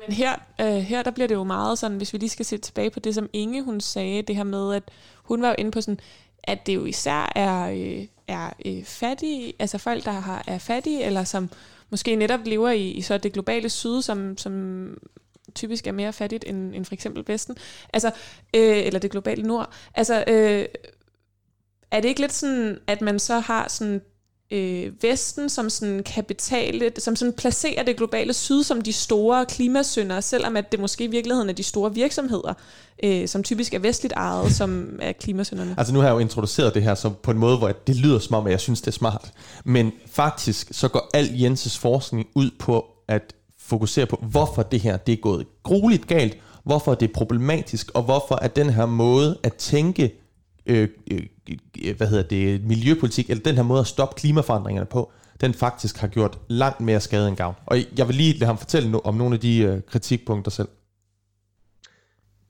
Men her, øh, her der bliver det jo meget sådan, hvis vi lige skal se tilbage på det, som Inge hun sagde, det her med, at hun var jo inde på sådan, at det jo især er, øh, er øh, fattige, altså folk, der har, er fattige, eller som måske netop lever i, i så det globale syd, som, som typisk er mere fattigt end, end for eksempel Vesten, altså, øh, eller det globale nord. Altså, øh, er det ikke lidt sådan, at man så har sådan øh, Vesten, som sådan kan betale, som sådan placerer det globale syd som de store klimasyndere, selvom at det måske i virkeligheden er de store virksomheder, øh, som typisk er vestligt ejet, som er klimasynderne. Altså nu har jeg jo introduceret det her så på en måde, hvor det lyder som om, at jeg synes, det er smart. Men faktisk så går al Jenses forskning ud på at fokusere på, hvorfor det her det er gået grueligt galt, hvorfor det er problematisk, og hvorfor at den her måde at tænke Øh, øh, øh, hvad hedder det, miljøpolitik, eller den her måde at stoppe klimaforandringerne på, den faktisk har gjort langt mere skade end gavn. Og jeg vil lige lade ham fortælle no- om nogle af de øh, kritikpunkter selv.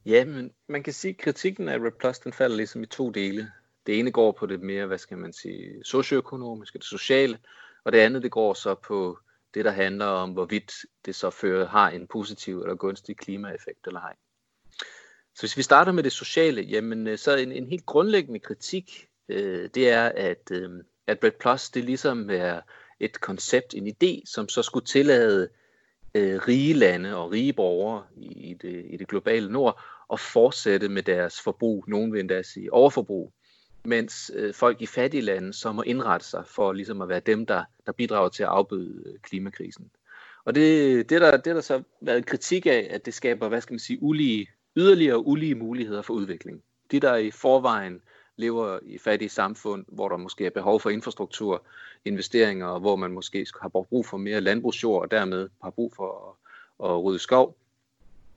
Ja, men man kan sige, at kritikken af RedPlus, den falder ligesom i to dele. Det ene går på det mere, hvad skal man sige, socioøkonomiske, det sociale, og det andet, det går så på det, der handler om, hvorvidt det så fører, har en positiv eller gunstig klimaeffekt eller ej. Så hvis vi starter med det sociale, jamen øh, så en, en helt grundlæggende kritik, øh, det er, at, øh, at Red Plus, det ligesom er et koncept, en idé, som så skulle tillade øh, rige lande og rige borgere i, i, det, i det globale nord at fortsætte med deres forbrug, nogen vil endda sige overforbrug, mens øh, folk i fattige lande så må indrette sig for ligesom at være dem, der, der bidrager til at afbøde øh, klimakrisen. Og det, det, der, det der så været kritik af, at det skaber, hvad skal man sige, ulige, yderligere ulige muligheder for udvikling. De, der i forvejen lever i fattige samfund, hvor der måske er behov for infrastruktur, investeringer, og hvor man måske har brug for mere landbrugsjord, og dermed har brug for at, at rydde skov,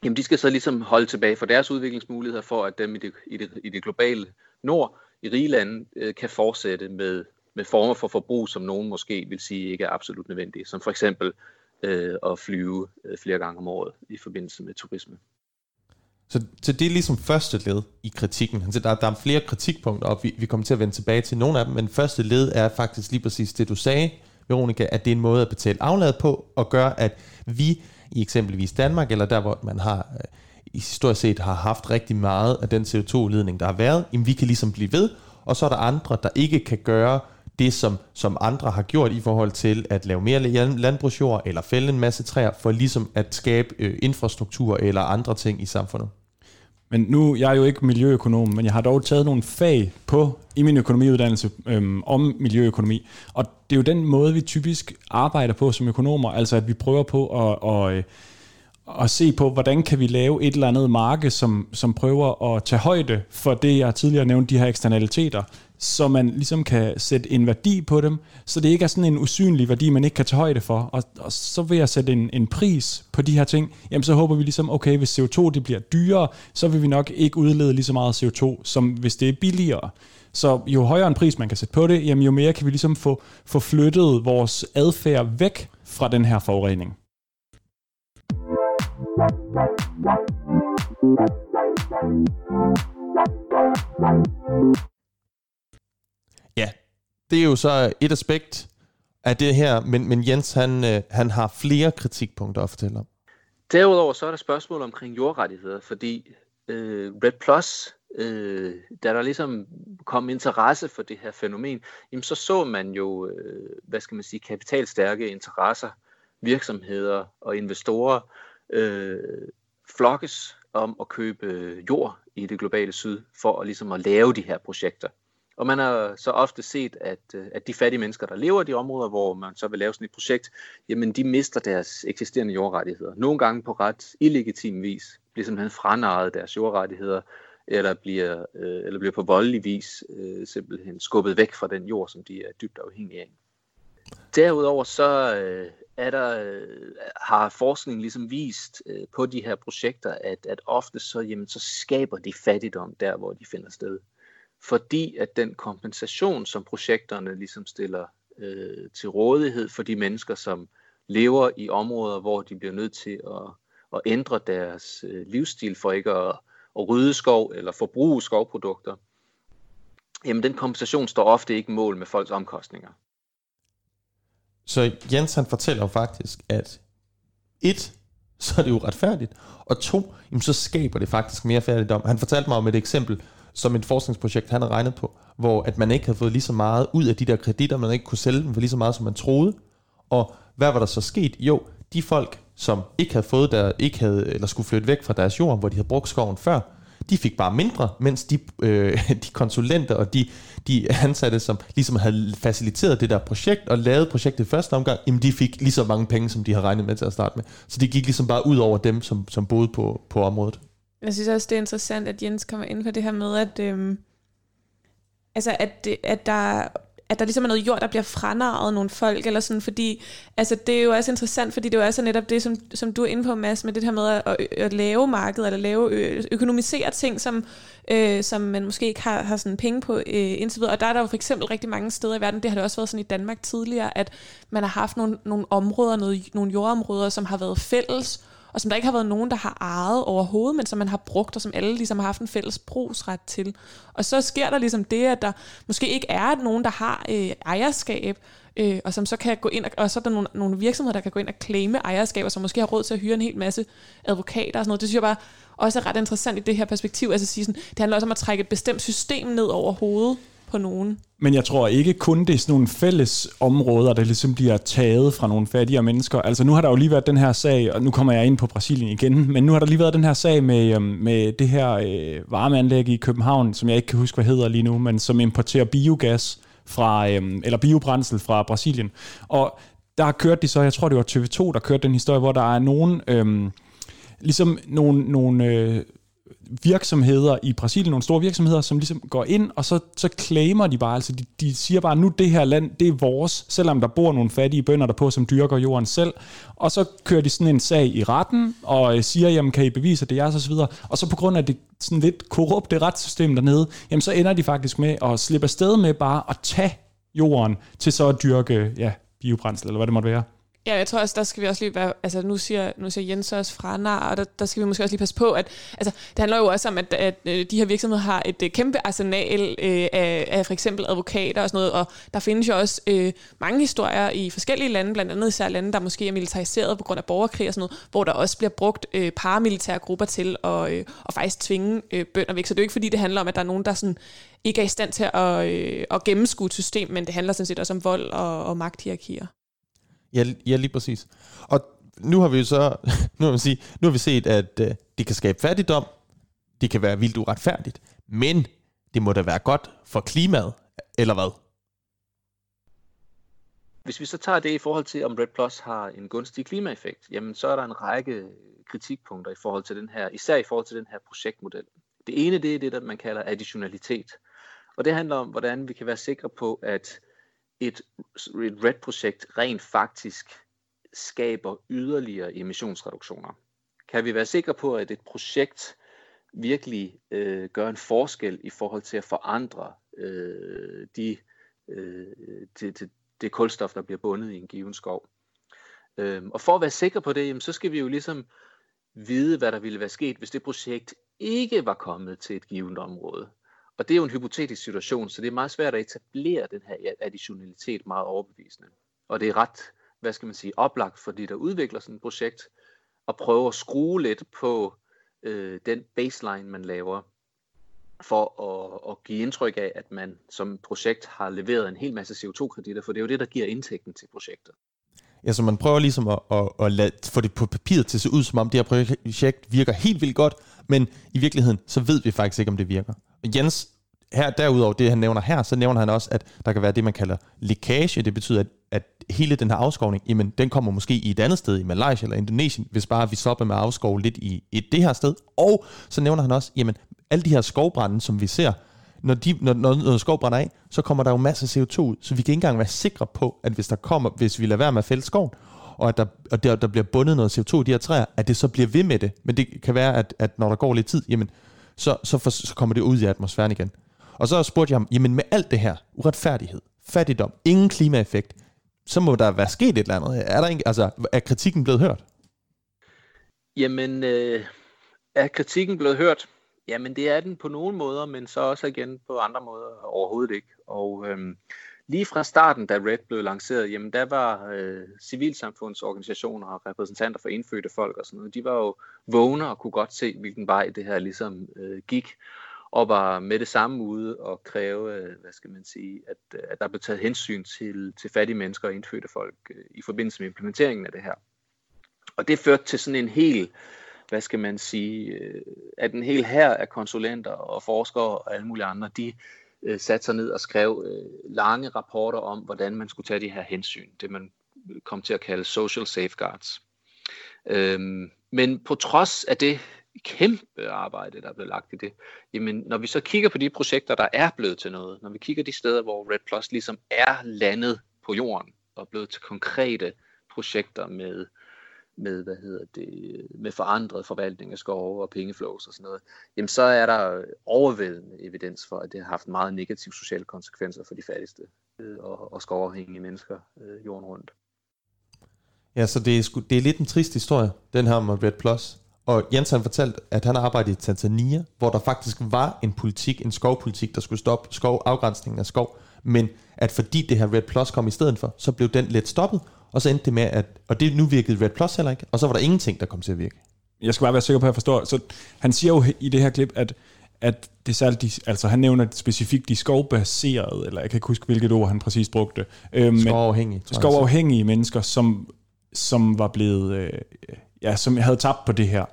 jamen de skal så ligesom holde tilbage for deres udviklingsmuligheder, for at dem i det, i det, i det globale nord, i rige lande, øh, kan fortsætte med, med former for forbrug, som nogen måske vil sige ikke er absolut nødvendige, som for eksempel øh, at flyve øh, flere gange om året i forbindelse med turisme. Så, så det er ligesom første led i kritikken. Så der, der er flere kritikpunkter, og vi, vi kommer til at vende tilbage til nogle af dem, men første led er faktisk lige præcis det, du sagde, Veronica, at det er en måde at betale aflad på, og gøre, at vi i eksempelvis Danmark, eller der, hvor man har øh, i historisk set har haft rigtig meget af den CO2-udledning, der har været, jamen vi kan ligesom blive ved, og så er der andre, der ikke kan gøre det, som, som andre har gjort i forhold til at lave mere landbrugsjord, eller fælde en masse træer, for ligesom at skabe øh, infrastruktur eller andre ting i samfundet. Men nu, jeg er jo ikke miljøøkonom, men jeg har dog taget nogle fag på i min økonomiuddannelse øhm, om miljøøkonomi. Og det er jo den måde, vi typisk arbejder på som økonomer, altså at vi prøver på at, at, at at se på, hvordan kan vi lave et eller andet marked, som, som prøver at tage højde for det, jeg tidligere nævnte, de her eksternaliteter, så man ligesom kan sætte en værdi på dem, så det ikke er sådan en usynlig værdi, man ikke kan tage højde for. Og, og så vil jeg sætte en, en pris på de her ting, jamen så håber vi ligesom, okay, hvis CO2 det bliver dyrere, så vil vi nok ikke udlede lige så meget CO2, som hvis det er billigere. Så jo højere en pris man kan sætte på det, jamen jo mere kan vi ligesom få, få flyttet vores adfærd væk fra den her forurening. Ja, det er jo så et aspekt af det her, men, men Jens han, øh, han har flere kritikpunkter at fortælle om. Derudover så er der spørgsmål omkring jordrettigheder, fordi øh, Red Plus, øh, da der ligesom kom interesse for det her fænomen, jamen så så man jo, øh, hvad skal man sige, kapitalstærke interesser, virksomheder og investorer øh, flokkes om at købe jord i det globale syd, for at, ligesom at lave de her projekter. Og man har så ofte set, at, øh, at de fattige mennesker, der lever i de områder, hvor man så vil lave sådan et projekt, jamen de mister deres eksisterende jordrettigheder. Nogle gange på ret illegitim vis, bliver simpelthen franaret deres jordrettigheder, eller bliver, øh, eller bliver på voldelig vis øh, simpelthen skubbet væk fra den jord, som de er dybt afhængige af. Derudover så øh, er der, øh, har forskningen ligesom vist øh, på de her projekter, at, at ofte så, jamen, så skaber de fattigdom der, hvor de finder sted. Fordi at den kompensation, som projekterne ligesom stiller øh, til rådighed for de mennesker, som lever i områder, hvor de bliver nødt til at, at ændre deres øh, livsstil for ikke at, at rydde skov eller forbruge skovprodukter, jamen den kompensation står ofte ikke mål med folks omkostninger. Så Jens han fortæller jo faktisk, at et, så er det uretfærdigt, og to, jamen, så skaber det faktisk mere fattigdom. Han fortalte mig om et eksempel, som et forskningsprojekt, han har regnet på, hvor at man ikke havde fået lige så meget ud af de der kreditter, man ikke kunne sælge dem for lige så meget, som man troede. Og hvad var der så sket? Jo, de folk, som ikke havde fået der, ikke havde, eller skulle flytte væk fra deres jord, hvor de havde brugt skoven før, de fik bare mindre, mens de, øh, de konsulenter og de, de ansatte, som ligesom havde faciliteret det der projekt og lavet projektet i første omgang, jamen de fik lige så mange penge, som de havde regnet med til at starte med. Så det gik ligesom bare ud over dem, som, som boede på, på området. Jeg synes også, det er interessant, at Jens kommer ind på det her med, at, øhm, altså at, det, at der at der ligesom er noget jord, der bliver franarret nogle folk, eller sådan, fordi altså, det er jo også interessant, fordi det er jo også netop det, som, som du er inde på, Mads, med det her med at, at lave markedet, eller lave, økonomisere ting, som, øh, som man måske ikke har, har sådan penge på øh, indtil videre. Og der er der jo for eksempel rigtig mange steder i verden, det har det også været sådan i Danmark tidligere, at man har haft nogle, nogle områder, noget, nogle jordområder, som har været fælles, og som der ikke har været nogen, der har ejet overhovedet, men som man har brugt, og som alle ligesom har haft en fælles brugsret til. Og så sker der ligesom det, at der måske ikke er nogen, der har øh, ejerskab, øh, og som så kan gå ind, og, og så er der nogle, nogle virksomheder, der kan gå ind og claime ejerskab, og som måske har råd til at hyre en hel masse advokater og sådan noget. Det synes jeg bare også er ret interessant i det her perspektiv, altså at sige sådan, det handler også om at trække et bestemt system ned over hovedet på nogen. Men jeg tror ikke kun, det er sådan nogle fælles områder, der ligesom bliver taget fra nogle fattigere mennesker. Altså nu har der jo lige været den her sag, og nu kommer jeg ind på Brasilien igen, men nu har der lige været den her sag med, øhm, med det her øh, varmeanlæg i København, som jeg ikke kan huske, hvad hedder lige nu, men som importerer biogas fra, øh, eller biobrændsel fra Brasilien. Og der har kørt de så, jeg tror det var TV2, der kørte den historie, hvor der er nogen, øhm, ligesom øh, ligesom nogle, nogle øh, virksomheder i Brasilien, nogle store virksomheder, som ligesom går ind, og så, så claimer de bare, altså de, de siger bare, nu det her land, det er vores, selvom der bor nogle fattige bønder derpå, som dyrker jorden selv, og så kører de sådan en sag i retten, og øh, siger, jamen kan I bevise, at det er jeres, og så videre, og så på grund af det sådan lidt korrupte retssystem dernede, jamen så ender de faktisk med at slippe afsted med bare at tage jorden til så at dyrke, ja, biobrændsel, eller hvad det måtte være. Ja, jeg tror også, der skal vi også lige være, altså nu siger, nu siger Jens også fra nar, og der, der skal vi måske også lige passe på, at altså, det handler jo også om, at, at øh, de her virksomheder har et øh, kæmpe arsenal øh, af, af for eksempel advokater og sådan noget, og der findes jo også øh, mange historier i forskellige lande, blandt andet især lande, der måske er militariseret på grund af borgerkrig og sådan noget, hvor der også bliver brugt øh, paramilitære grupper til at, øh, at faktisk tvinge øh, bønder væk. Så det er jo ikke fordi, det handler om, at der er nogen, der sådan ikke er i stand til at, øh, at gennemskue et system, men det handler sådan set også om vold og, og magthierarkier. Ja, ja, lige præcis. Og nu har vi jo så, nu har vi, sige, nu har vi set, at øh, det kan skabe fattigdom, det kan være vildt uretfærdigt, men det må da være godt for klimaet, eller hvad? Hvis vi så tager det i forhold til, om Red Plus har en gunstig klimaeffekt, jamen så er der en række kritikpunkter i forhold til den her, især i forhold til den her projektmodel. Det ene, det er det, der man kalder additionalitet. Og det handler om, hvordan vi kan være sikre på, at et, et RED-projekt rent faktisk skaber yderligere emissionsreduktioner? Kan vi være sikre på, at et projekt virkelig øh, gør en forskel i forhold til at forandre øh, de, øh, det, det, det kulstof, der bliver bundet i en given skov? Øh, og for at være sikker på det, jamen, så skal vi jo ligesom vide, hvad der ville være sket, hvis det projekt ikke var kommet til et givet område. Og det er jo en hypotetisk situation, så det er meget svært at etablere den her additionalitet meget overbevisende. Og det er ret, hvad skal man sige, oplagt for de, der udvikler sådan et projekt, at prøve at skrue lidt på øh, den baseline, man laver, for at, at give indtryk af, at man som projekt har leveret en hel masse CO2-kreditter, for det er jo det, der giver indtægten til projektet. Ja, så man prøver ligesom at, at, at lade, få det på papiret til at se ud, som om det her projekt virker helt vildt godt, men i virkeligheden, så ved vi faktisk ikke, om det virker. Jens, her derudover det, han nævner her, så nævner han også, at der kan være det, man kalder lækage. Det betyder, at, at hele den her afskovning, jamen, den kommer måske i et andet sted, i Malaysia eller Indonesien, hvis bare vi stopper med at afskove lidt i, i det her sted. Og så nævner han også, jamen, alle de her skovbrænde, som vi ser, når, de, når, når når skov brænder af, så kommer der jo masser af CO2 ud, så vi kan ikke engang være sikre på, at hvis der kommer, hvis vi lader være med at fælde skoven, og at der, og der, der bliver bundet noget CO2 i de her træer, at det så bliver ved med det. Men det kan være, at, at når der går lidt tid, jamen, så, så, for, så kommer det ud i atmosfæren igen. Og så spurgte jeg ham, jamen med alt det her, uretfærdighed, fattigdom, ingen klimaeffekt, så må der være sket et eller andet. Er, der ikke, altså, er kritikken blevet hørt? Jamen, øh, er kritikken blevet hørt? Jamen, det er den på nogle måder, men så også igen på andre måder overhovedet ikke. Og øh, lige fra starten, da Red blev lanceret, jamen der var øh, civilsamfundsorganisationer og repræsentanter for indfødte folk og sådan noget, de var jo vågne og kunne godt se, hvilken vej det her ligesom øh, gik og var med det samme ude og kræve, øh, hvad skal man sige, at, øh, at der blev taget hensyn til, til fattige mennesker og indfødte folk øh, i forbindelse med implementeringen af det her. Og det førte til sådan en hel, hvad skal man sige, øh, at en hel her af konsulenter og forskere og alle mulige andre, de Øh, satte sig ned og skrev øh, lange rapporter om, hvordan man skulle tage de her hensyn, det man kom til at kalde social safeguards. Øhm, men på trods af det kæmpe arbejde, der er blevet lagt i det. Jamen, når vi så kigger på de projekter, der er blevet til noget, når vi kigger de steder, hvor Red Plus ligesom er landet på jorden, og blevet til konkrete projekter med, med, hvad hedder det, med forandret forvaltning af skove og pengeflows og sådan noget, jamen så er der overvældende evidens for, at det har haft meget negative sociale konsekvenser for de fattigste øh, og, og skovafhængige mennesker øh, jorden rundt. Ja, så det er, sku, det er lidt en trist historie, den her med Red Plus. Og Jens han fortalt, at han arbejdede i Tanzania, hvor der faktisk var en politik, en skovpolitik, der skulle stoppe skov, afgrænsningen af skov, men at fordi det her Red Plus kom i stedet for, så blev den let stoppet, og så endte det med, at, og det nu virkede Red Plus heller ikke, og så var der ingenting, der kom til at virke. Jeg skal bare være sikker på, at jeg forstår. Så han siger jo i det her klip, at at det er særligt, de, altså han nævner specifikt de skovbaserede, eller jeg kan ikke huske, hvilket ord han præcis brugte. Øh, skovafhængige. Skovafhængige mennesker, som, som var blevet, øh, ja, som havde tabt på det her.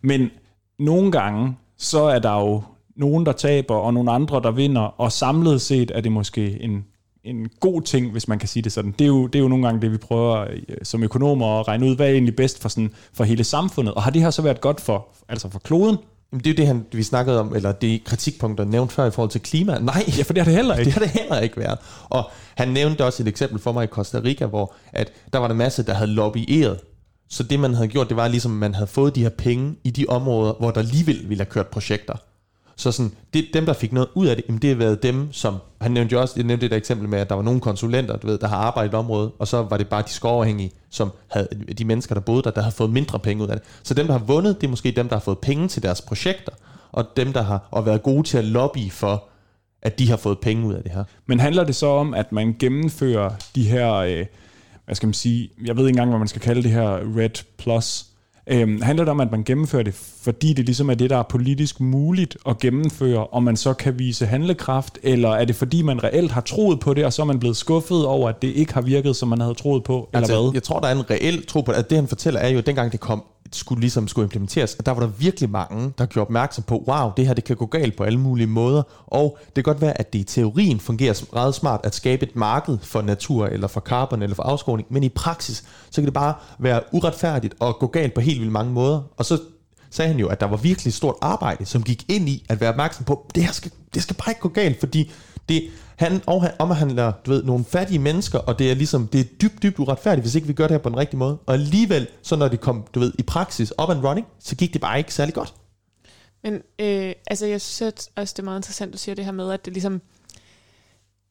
Men nogle gange, så er der jo nogen, der taber, og nogle andre, der vinder, og samlet set er det måske en, en god ting, hvis man kan sige det sådan. Det er jo, det er jo nogle gange det, vi prøver øh, som økonomer at regne ud, hvad er egentlig bedst for, sådan, for hele samfundet. Og har det her så været godt for, altså for kloden? Jamen, det er jo det, han, vi snakkede om, eller det kritikpunkter nævnt før i forhold til klima. Nej, ja, for det har det heller ikke. Det har det heller ikke været. Og han nævnte også et eksempel for mig i Costa Rica, hvor at der var der masse, der havde lobbyeret så det, man havde gjort, det var ligesom, at man havde fået de her penge i de områder, hvor der alligevel ville have kørt projekter. Så sådan, det, dem, der fik noget ud af det, jamen det har været dem, som, han nævnte jo også, jeg nævnte det der eksempel med, at der var nogle konsulenter, du ved, der har arbejdet i et område, og så var det bare de skoverhængige, som havde, de mennesker, der boede der, der havde fået mindre penge ud af det. Så dem, der har vundet, det er måske dem, der har fået penge til deres projekter, og dem, der har og været gode til at lobby for, at de har fået penge ud af det her. Men handler det så om, at man gennemfører de her... Øh hvad skal man sige, jeg ved ikke engang, hvad man skal kalde det her Red Plus. Øhm, handler det om, at man gennemfører det, fordi det ligesom er det, der er politisk muligt at gennemføre, og man så kan vise handlekraft, eller er det fordi, man reelt har troet på det, og så er man blevet skuffet over, at det ikke har virket, som man havde troet på, altså, eller hvad? Jeg tror, der er en reel tro på det. At det, han fortæller, er jo, at dengang det kom skulle ligesom skulle implementeres, og der var der virkelig mange, der gjorde opmærksom på, wow, det her det kan gå galt på alle mulige måder, og det kan godt være, at det i teorien fungerer ret smart at skabe et marked for natur, eller for carbon, eller for afskåring, men i praksis, så kan det bare være uretfærdigt og gå galt på helt vildt mange måder, og så sagde han jo, at der var virkelig stort arbejde, som gik ind i at være opmærksom på, det her skal, det skal bare ikke gå galt, fordi det, han omhandler du ved, nogle fattige mennesker, og det er ligesom, det er dybt, dybt uretfærdigt, hvis ikke vi gør det her på den rigtige måde. Og alligevel, så når det kom, du ved, i praksis, up and running, så gik det bare ikke særlig godt. Men øh, altså, jeg synes også, det er meget interessant, du siger det her med, at det ligesom,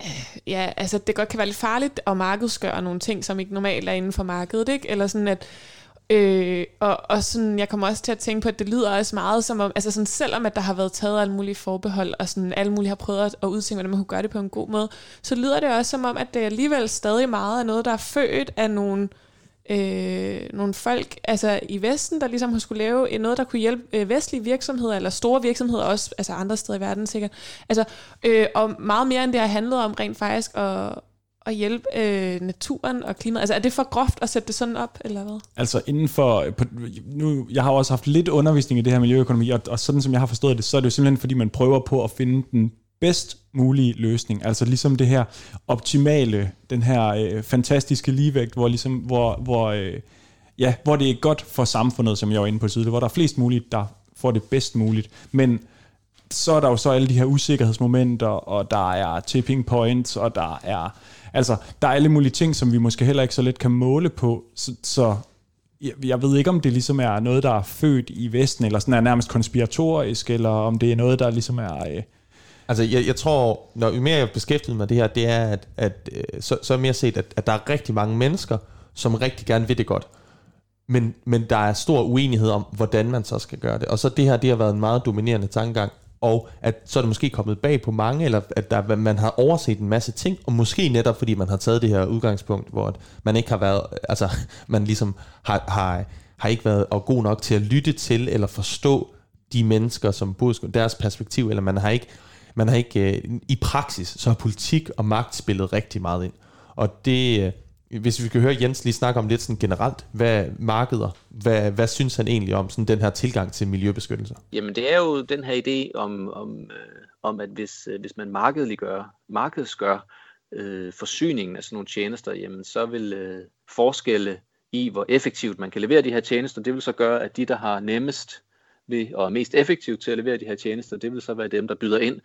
øh, ja, altså det godt kan være lidt farligt at markedsgøre nogle ting, som ikke normalt er inden for markedet, ikke? Eller sådan, at Øh, og, og sådan, jeg kommer også til at tænke på, at det lyder også meget som om, altså sådan, selvom at der har været taget alle mulige forbehold, og sådan alle mulige har prøvet at, at udtænke, hvordan man kunne gøre det på en god måde, så lyder det også som om, at det alligevel stadig meget er noget, der er født af nogle, øh, nogle folk altså i Vesten, der ligesom har skulle lave noget, der kunne hjælpe øh, vestlige virksomheder, eller store virksomheder også, altså andre steder i verden sikkert. Altså, øh, og meget mere end det har handlet om rent faktisk at, at hjælpe øh, naturen og klimaet? Altså er det for groft at sætte det sådan op, eller hvad? Altså inden for, på, nu, jeg har også haft lidt undervisning i det her miljøøkonomi, og, og sådan som jeg har forstået det, så er det jo simpelthen fordi, man prøver på at finde den bedst mulige løsning. Altså ligesom det her optimale, den her øh, fantastiske ligevægt, hvor, ligesom, hvor, hvor, øh, ja, hvor det er godt for samfundet, som jeg var inde på tidligere, hvor der er flest muligt, der får det bedst muligt. Men så er der jo så alle de her usikkerhedsmomenter, og der er tipping points, og der er Altså, der er alle mulige ting, som vi måske heller ikke så let kan måle på, så, så jeg, ved ikke, om det ligesom er noget, der er født i Vesten, eller sådan er nærmest konspiratorisk, eller om det er noget, der ligesom er... Øh, Altså, jeg, jeg tror, når jo mere jeg beskæftiget med det her, det er, at, at øh, så, så er mere set, at, at der er rigtig mange mennesker, som rigtig gerne vil det godt. Men, men der er stor uenighed om, hvordan man så skal gøre det. Og så det her, det har været en meget dominerende tankegang og at så er det måske kommet bag på mange, eller at der, man har overset en masse ting, og måske netop fordi man har taget det her udgangspunkt, hvor at man ikke har været, altså man ligesom har, har, har ikke været og god nok til at lytte til eller forstå de mennesker, som bor deres perspektiv, eller man har ikke, man har ikke øh, i praksis, så har politik og magt spillet rigtig meget ind. Og det, øh, hvis vi kan høre Jens lige snakke om lidt sådan generelt, hvad markeder, hvad, hvad synes han egentlig om sådan den her tilgang til miljøbeskyttelse? Jamen det er jo den her idé om, om, øh, om at hvis, øh, hvis man markedliggør, markedsgør øh, forsyningen af sådan nogle tjenester, jamen så vil øh, forskelle i, hvor effektivt man kan levere de her tjenester, det vil så gøre, at de, der har nemmest ved, og er mest effektive til at levere de her tjenester, det vil så være dem, der byder ind,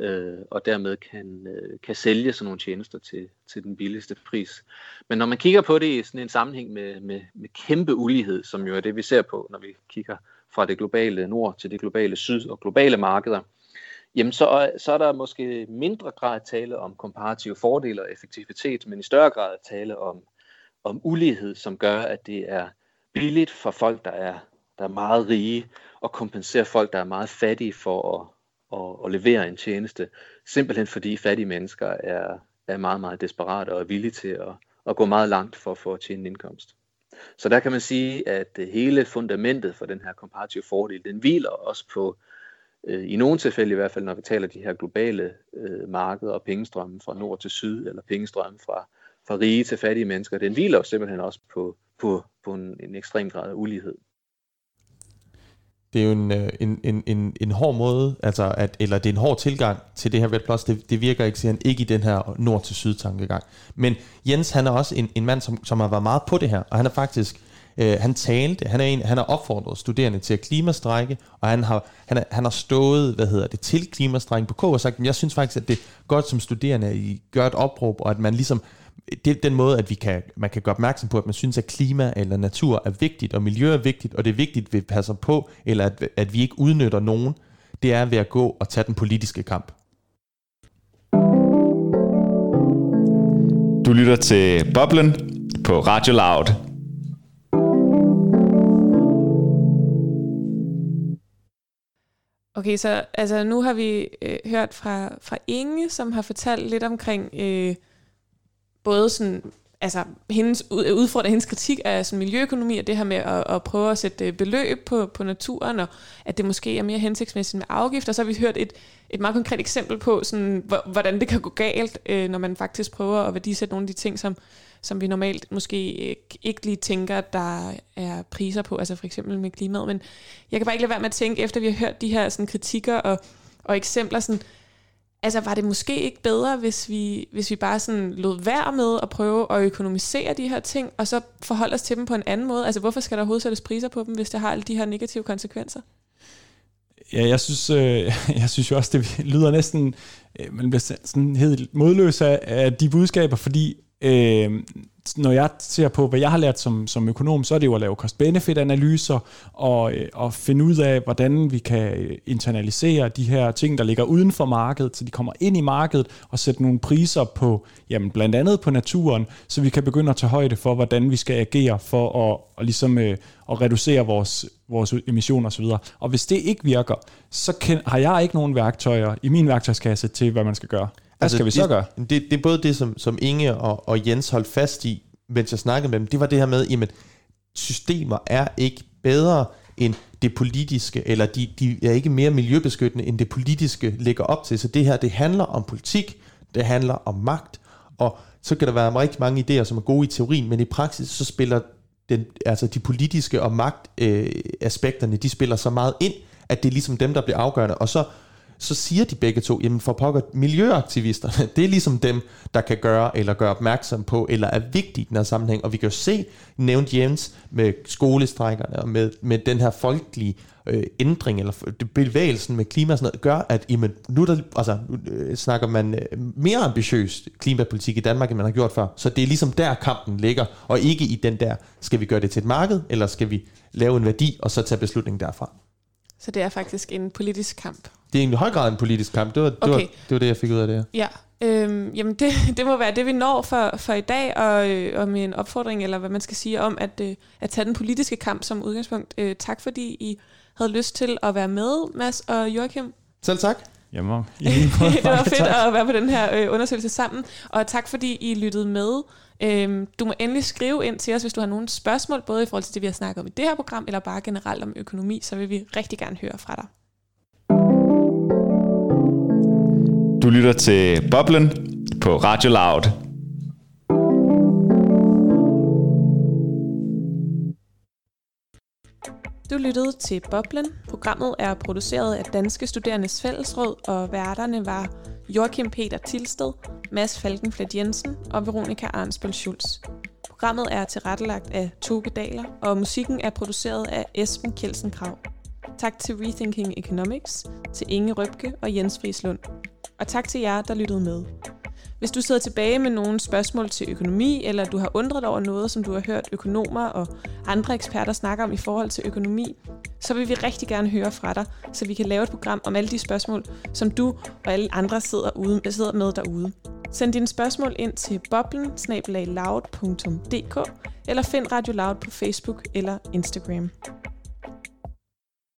øh, og dermed kan, øh, kan sælge sådan nogle tjenester til, til den billigste pris. Men når man kigger på det i sådan en sammenhæng med, med, med kæmpe ulighed, som jo er det, vi ser på, når vi kigger fra det globale nord til det globale syd og globale markeder, jamen så, så er der måske mindre grad tale om komparative fordele og effektivitet, men i større grad tale om, om ulighed, som gør, at det er billigt for folk, der er, der er meget rige, og kompensere folk, der er meget fattige for at, at, at levere en tjeneste, simpelthen fordi fattige mennesker er, er meget, meget desperate og er villige til at, at gå meget langt for, for at tjene en indkomst. Så der kan man sige, at hele fundamentet for den her komparative fordel, den hviler også på, øh, i nogle tilfælde i hvert fald, når vi taler de her globale øh, markeder og pengestrømme fra nord til syd, eller pengestrømme fra, fra rige til fattige mennesker, den hviler jo simpelthen også på, på, på en, en ekstrem grad af ulighed. Det er jo en, øh, en, en, en, en hård måde, altså at, eller det er en hård tilgang til det her Red Plus. Det, det virker ikke, siger han, ikke i den her nord til syd tankegang. Men Jens, han er også en, en mand, som, som har været meget på det her, og han er faktisk, øh, han talte, han er en, han har opfordret studerende til at klimastrække, og han har, han, er, han har stået, hvad hedder det, til klimastrækken på K og sagt, jeg synes faktisk, at det er godt som studerende, at I gør et opråb, og at man ligesom det er den måde, at vi kan, man kan gøre opmærksom på, at man synes, at klima eller natur er vigtigt, og miljø er vigtigt, og det er vigtigt, at vi passer på, eller at, at vi ikke udnytter nogen, det er ved at gå og tage den politiske kamp. Du lytter til Boblen på Radio Loud. Okay, så altså, nu har vi øh, hørt fra, fra Inge, som har fortalt lidt omkring øh, både sådan, altså hendes øh, udfordring, hendes kritik af sådan miljøøkonomi og det her med at, at prøve at sætte øh, beløb på, på naturen, og at det måske er mere hensigtsmæssigt med afgifter. Så har vi hørt et, et meget konkret eksempel på, sådan, hvordan det kan gå galt, øh, når man faktisk prøver at værdisætte nogle af de ting, som, som vi normalt måske ikke lige tænker, der er priser på, altså for eksempel med klimaet. Men jeg kan bare ikke lade være med at tænke, efter vi har hørt de her sådan, kritikker og, og eksempler, sådan, altså var det måske ikke bedre, hvis vi, hvis vi bare sådan lod være med at prøve at økonomisere de her ting, og så forholde os til dem på en anden måde? Altså hvorfor skal der overhovedet sættes priser på dem, hvis det har alle de her negative konsekvenser? Ja, jeg synes, øh, jeg synes jo også, det lyder næsten, øh, man bliver sådan helt modløs af, af de budskaber, fordi øh, når jeg ser på, hvad jeg har lært som, som økonom, så er det jo at lave cost-benefit-analyser og, øh, og finde ud af, hvordan vi kan øh, internalisere de her ting, der ligger uden for markedet, så de kommer ind i markedet og sætte nogle priser på, jamen blandt andet på naturen, så vi kan begynde at tage højde for, hvordan vi skal agere for at, og ligesom, øh, at reducere vores, vores emissioner osv. Og hvis det ikke virker, så kan, har jeg ikke nogen værktøjer i min værktøjskasse til, hvad man skal gøre. Altså, skal vi så det, gøre? Det, det er både det, som, som Inge og, og Jens holdt fast i, mens jeg snakkede med dem, det var det her med, jamen, systemer er ikke bedre end det politiske, eller de, de er ikke mere miljøbeskyttende, end det politiske ligger op til. Så det her, det handler om politik, det handler om magt, og så kan der være rigtig mange idéer, som er gode i teorien, men i praksis så spiller den, altså de politiske og magtaspekterne, øh, de spiller så meget ind, at det er ligesom dem, der bliver afgørende. Og så så siger de begge to, jamen for pokker, miljøaktivisterne, det er ligesom dem, der kan gøre eller gøre opmærksom på, eller er vigtige i den her sammenhæng. Og vi kan jo se, nævnt Jens, med skolestrækkerne og med, med den her folkelige øh, ændring, eller bevægelsen med klima og sådan noget, gør, at jamen, nu, der, altså, nu øh, snakker man øh, mere ambitiøst klimapolitik i Danmark, end man har gjort før. Så det er ligesom der kampen ligger, og ikke i den der, skal vi gøre det til et marked, eller skal vi lave en værdi, og så tage beslutningen derfra. Så det er faktisk en politisk kamp. Det er i høj grad en politisk kamp. Det var, okay. det, var, det var det, jeg fik ud af det Ja, øhm, jamen det, det må være det, vi når for, for i dag, og, øh, og med en opfordring, eller hvad man skal sige, om at, øh, at tage den politiske kamp som udgangspunkt. Øh, tak fordi I havde lyst til at være med, Mads og Joachim. Selv tak. Jamen, det var fedt at være på den her øh, undersøgelse sammen, og tak fordi I lyttede med. Øhm, du må endelig skrive ind til os, hvis du har nogle spørgsmål, både i forhold til det, vi har snakket om i det her program, eller bare generelt om økonomi, så vil vi rigtig gerne høre fra dig. Du lytter til Boblen på Radio Loud. Du lyttede til Boblen. Programmet er produceret af Danske Studerendes Fællesråd, og værterne var Joachim Peter Tilsted, Mads Falkenflet Jensen og Veronika Arnsbøl Schulz. Programmet er tilrettelagt af Toge Daler, og musikken er produceret af Esben Kjelsen Krav. Tak til Rethinking Economics, til Inge Røbke og Jens Frislund. Og tak til jer, der lyttede med. Hvis du sidder tilbage med nogle spørgsmål til økonomi, eller du har undret over noget, som du har hørt økonomer og andre eksperter snakke om i forhold til økonomi, så vil vi rigtig gerne høre fra dig, så vi kan lave et program om alle de spørgsmål, som du og alle andre sidder, ude, sidder med derude. Send dine spørgsmål ind til boblen eller find Radio Loud på Facebook eller Instagram.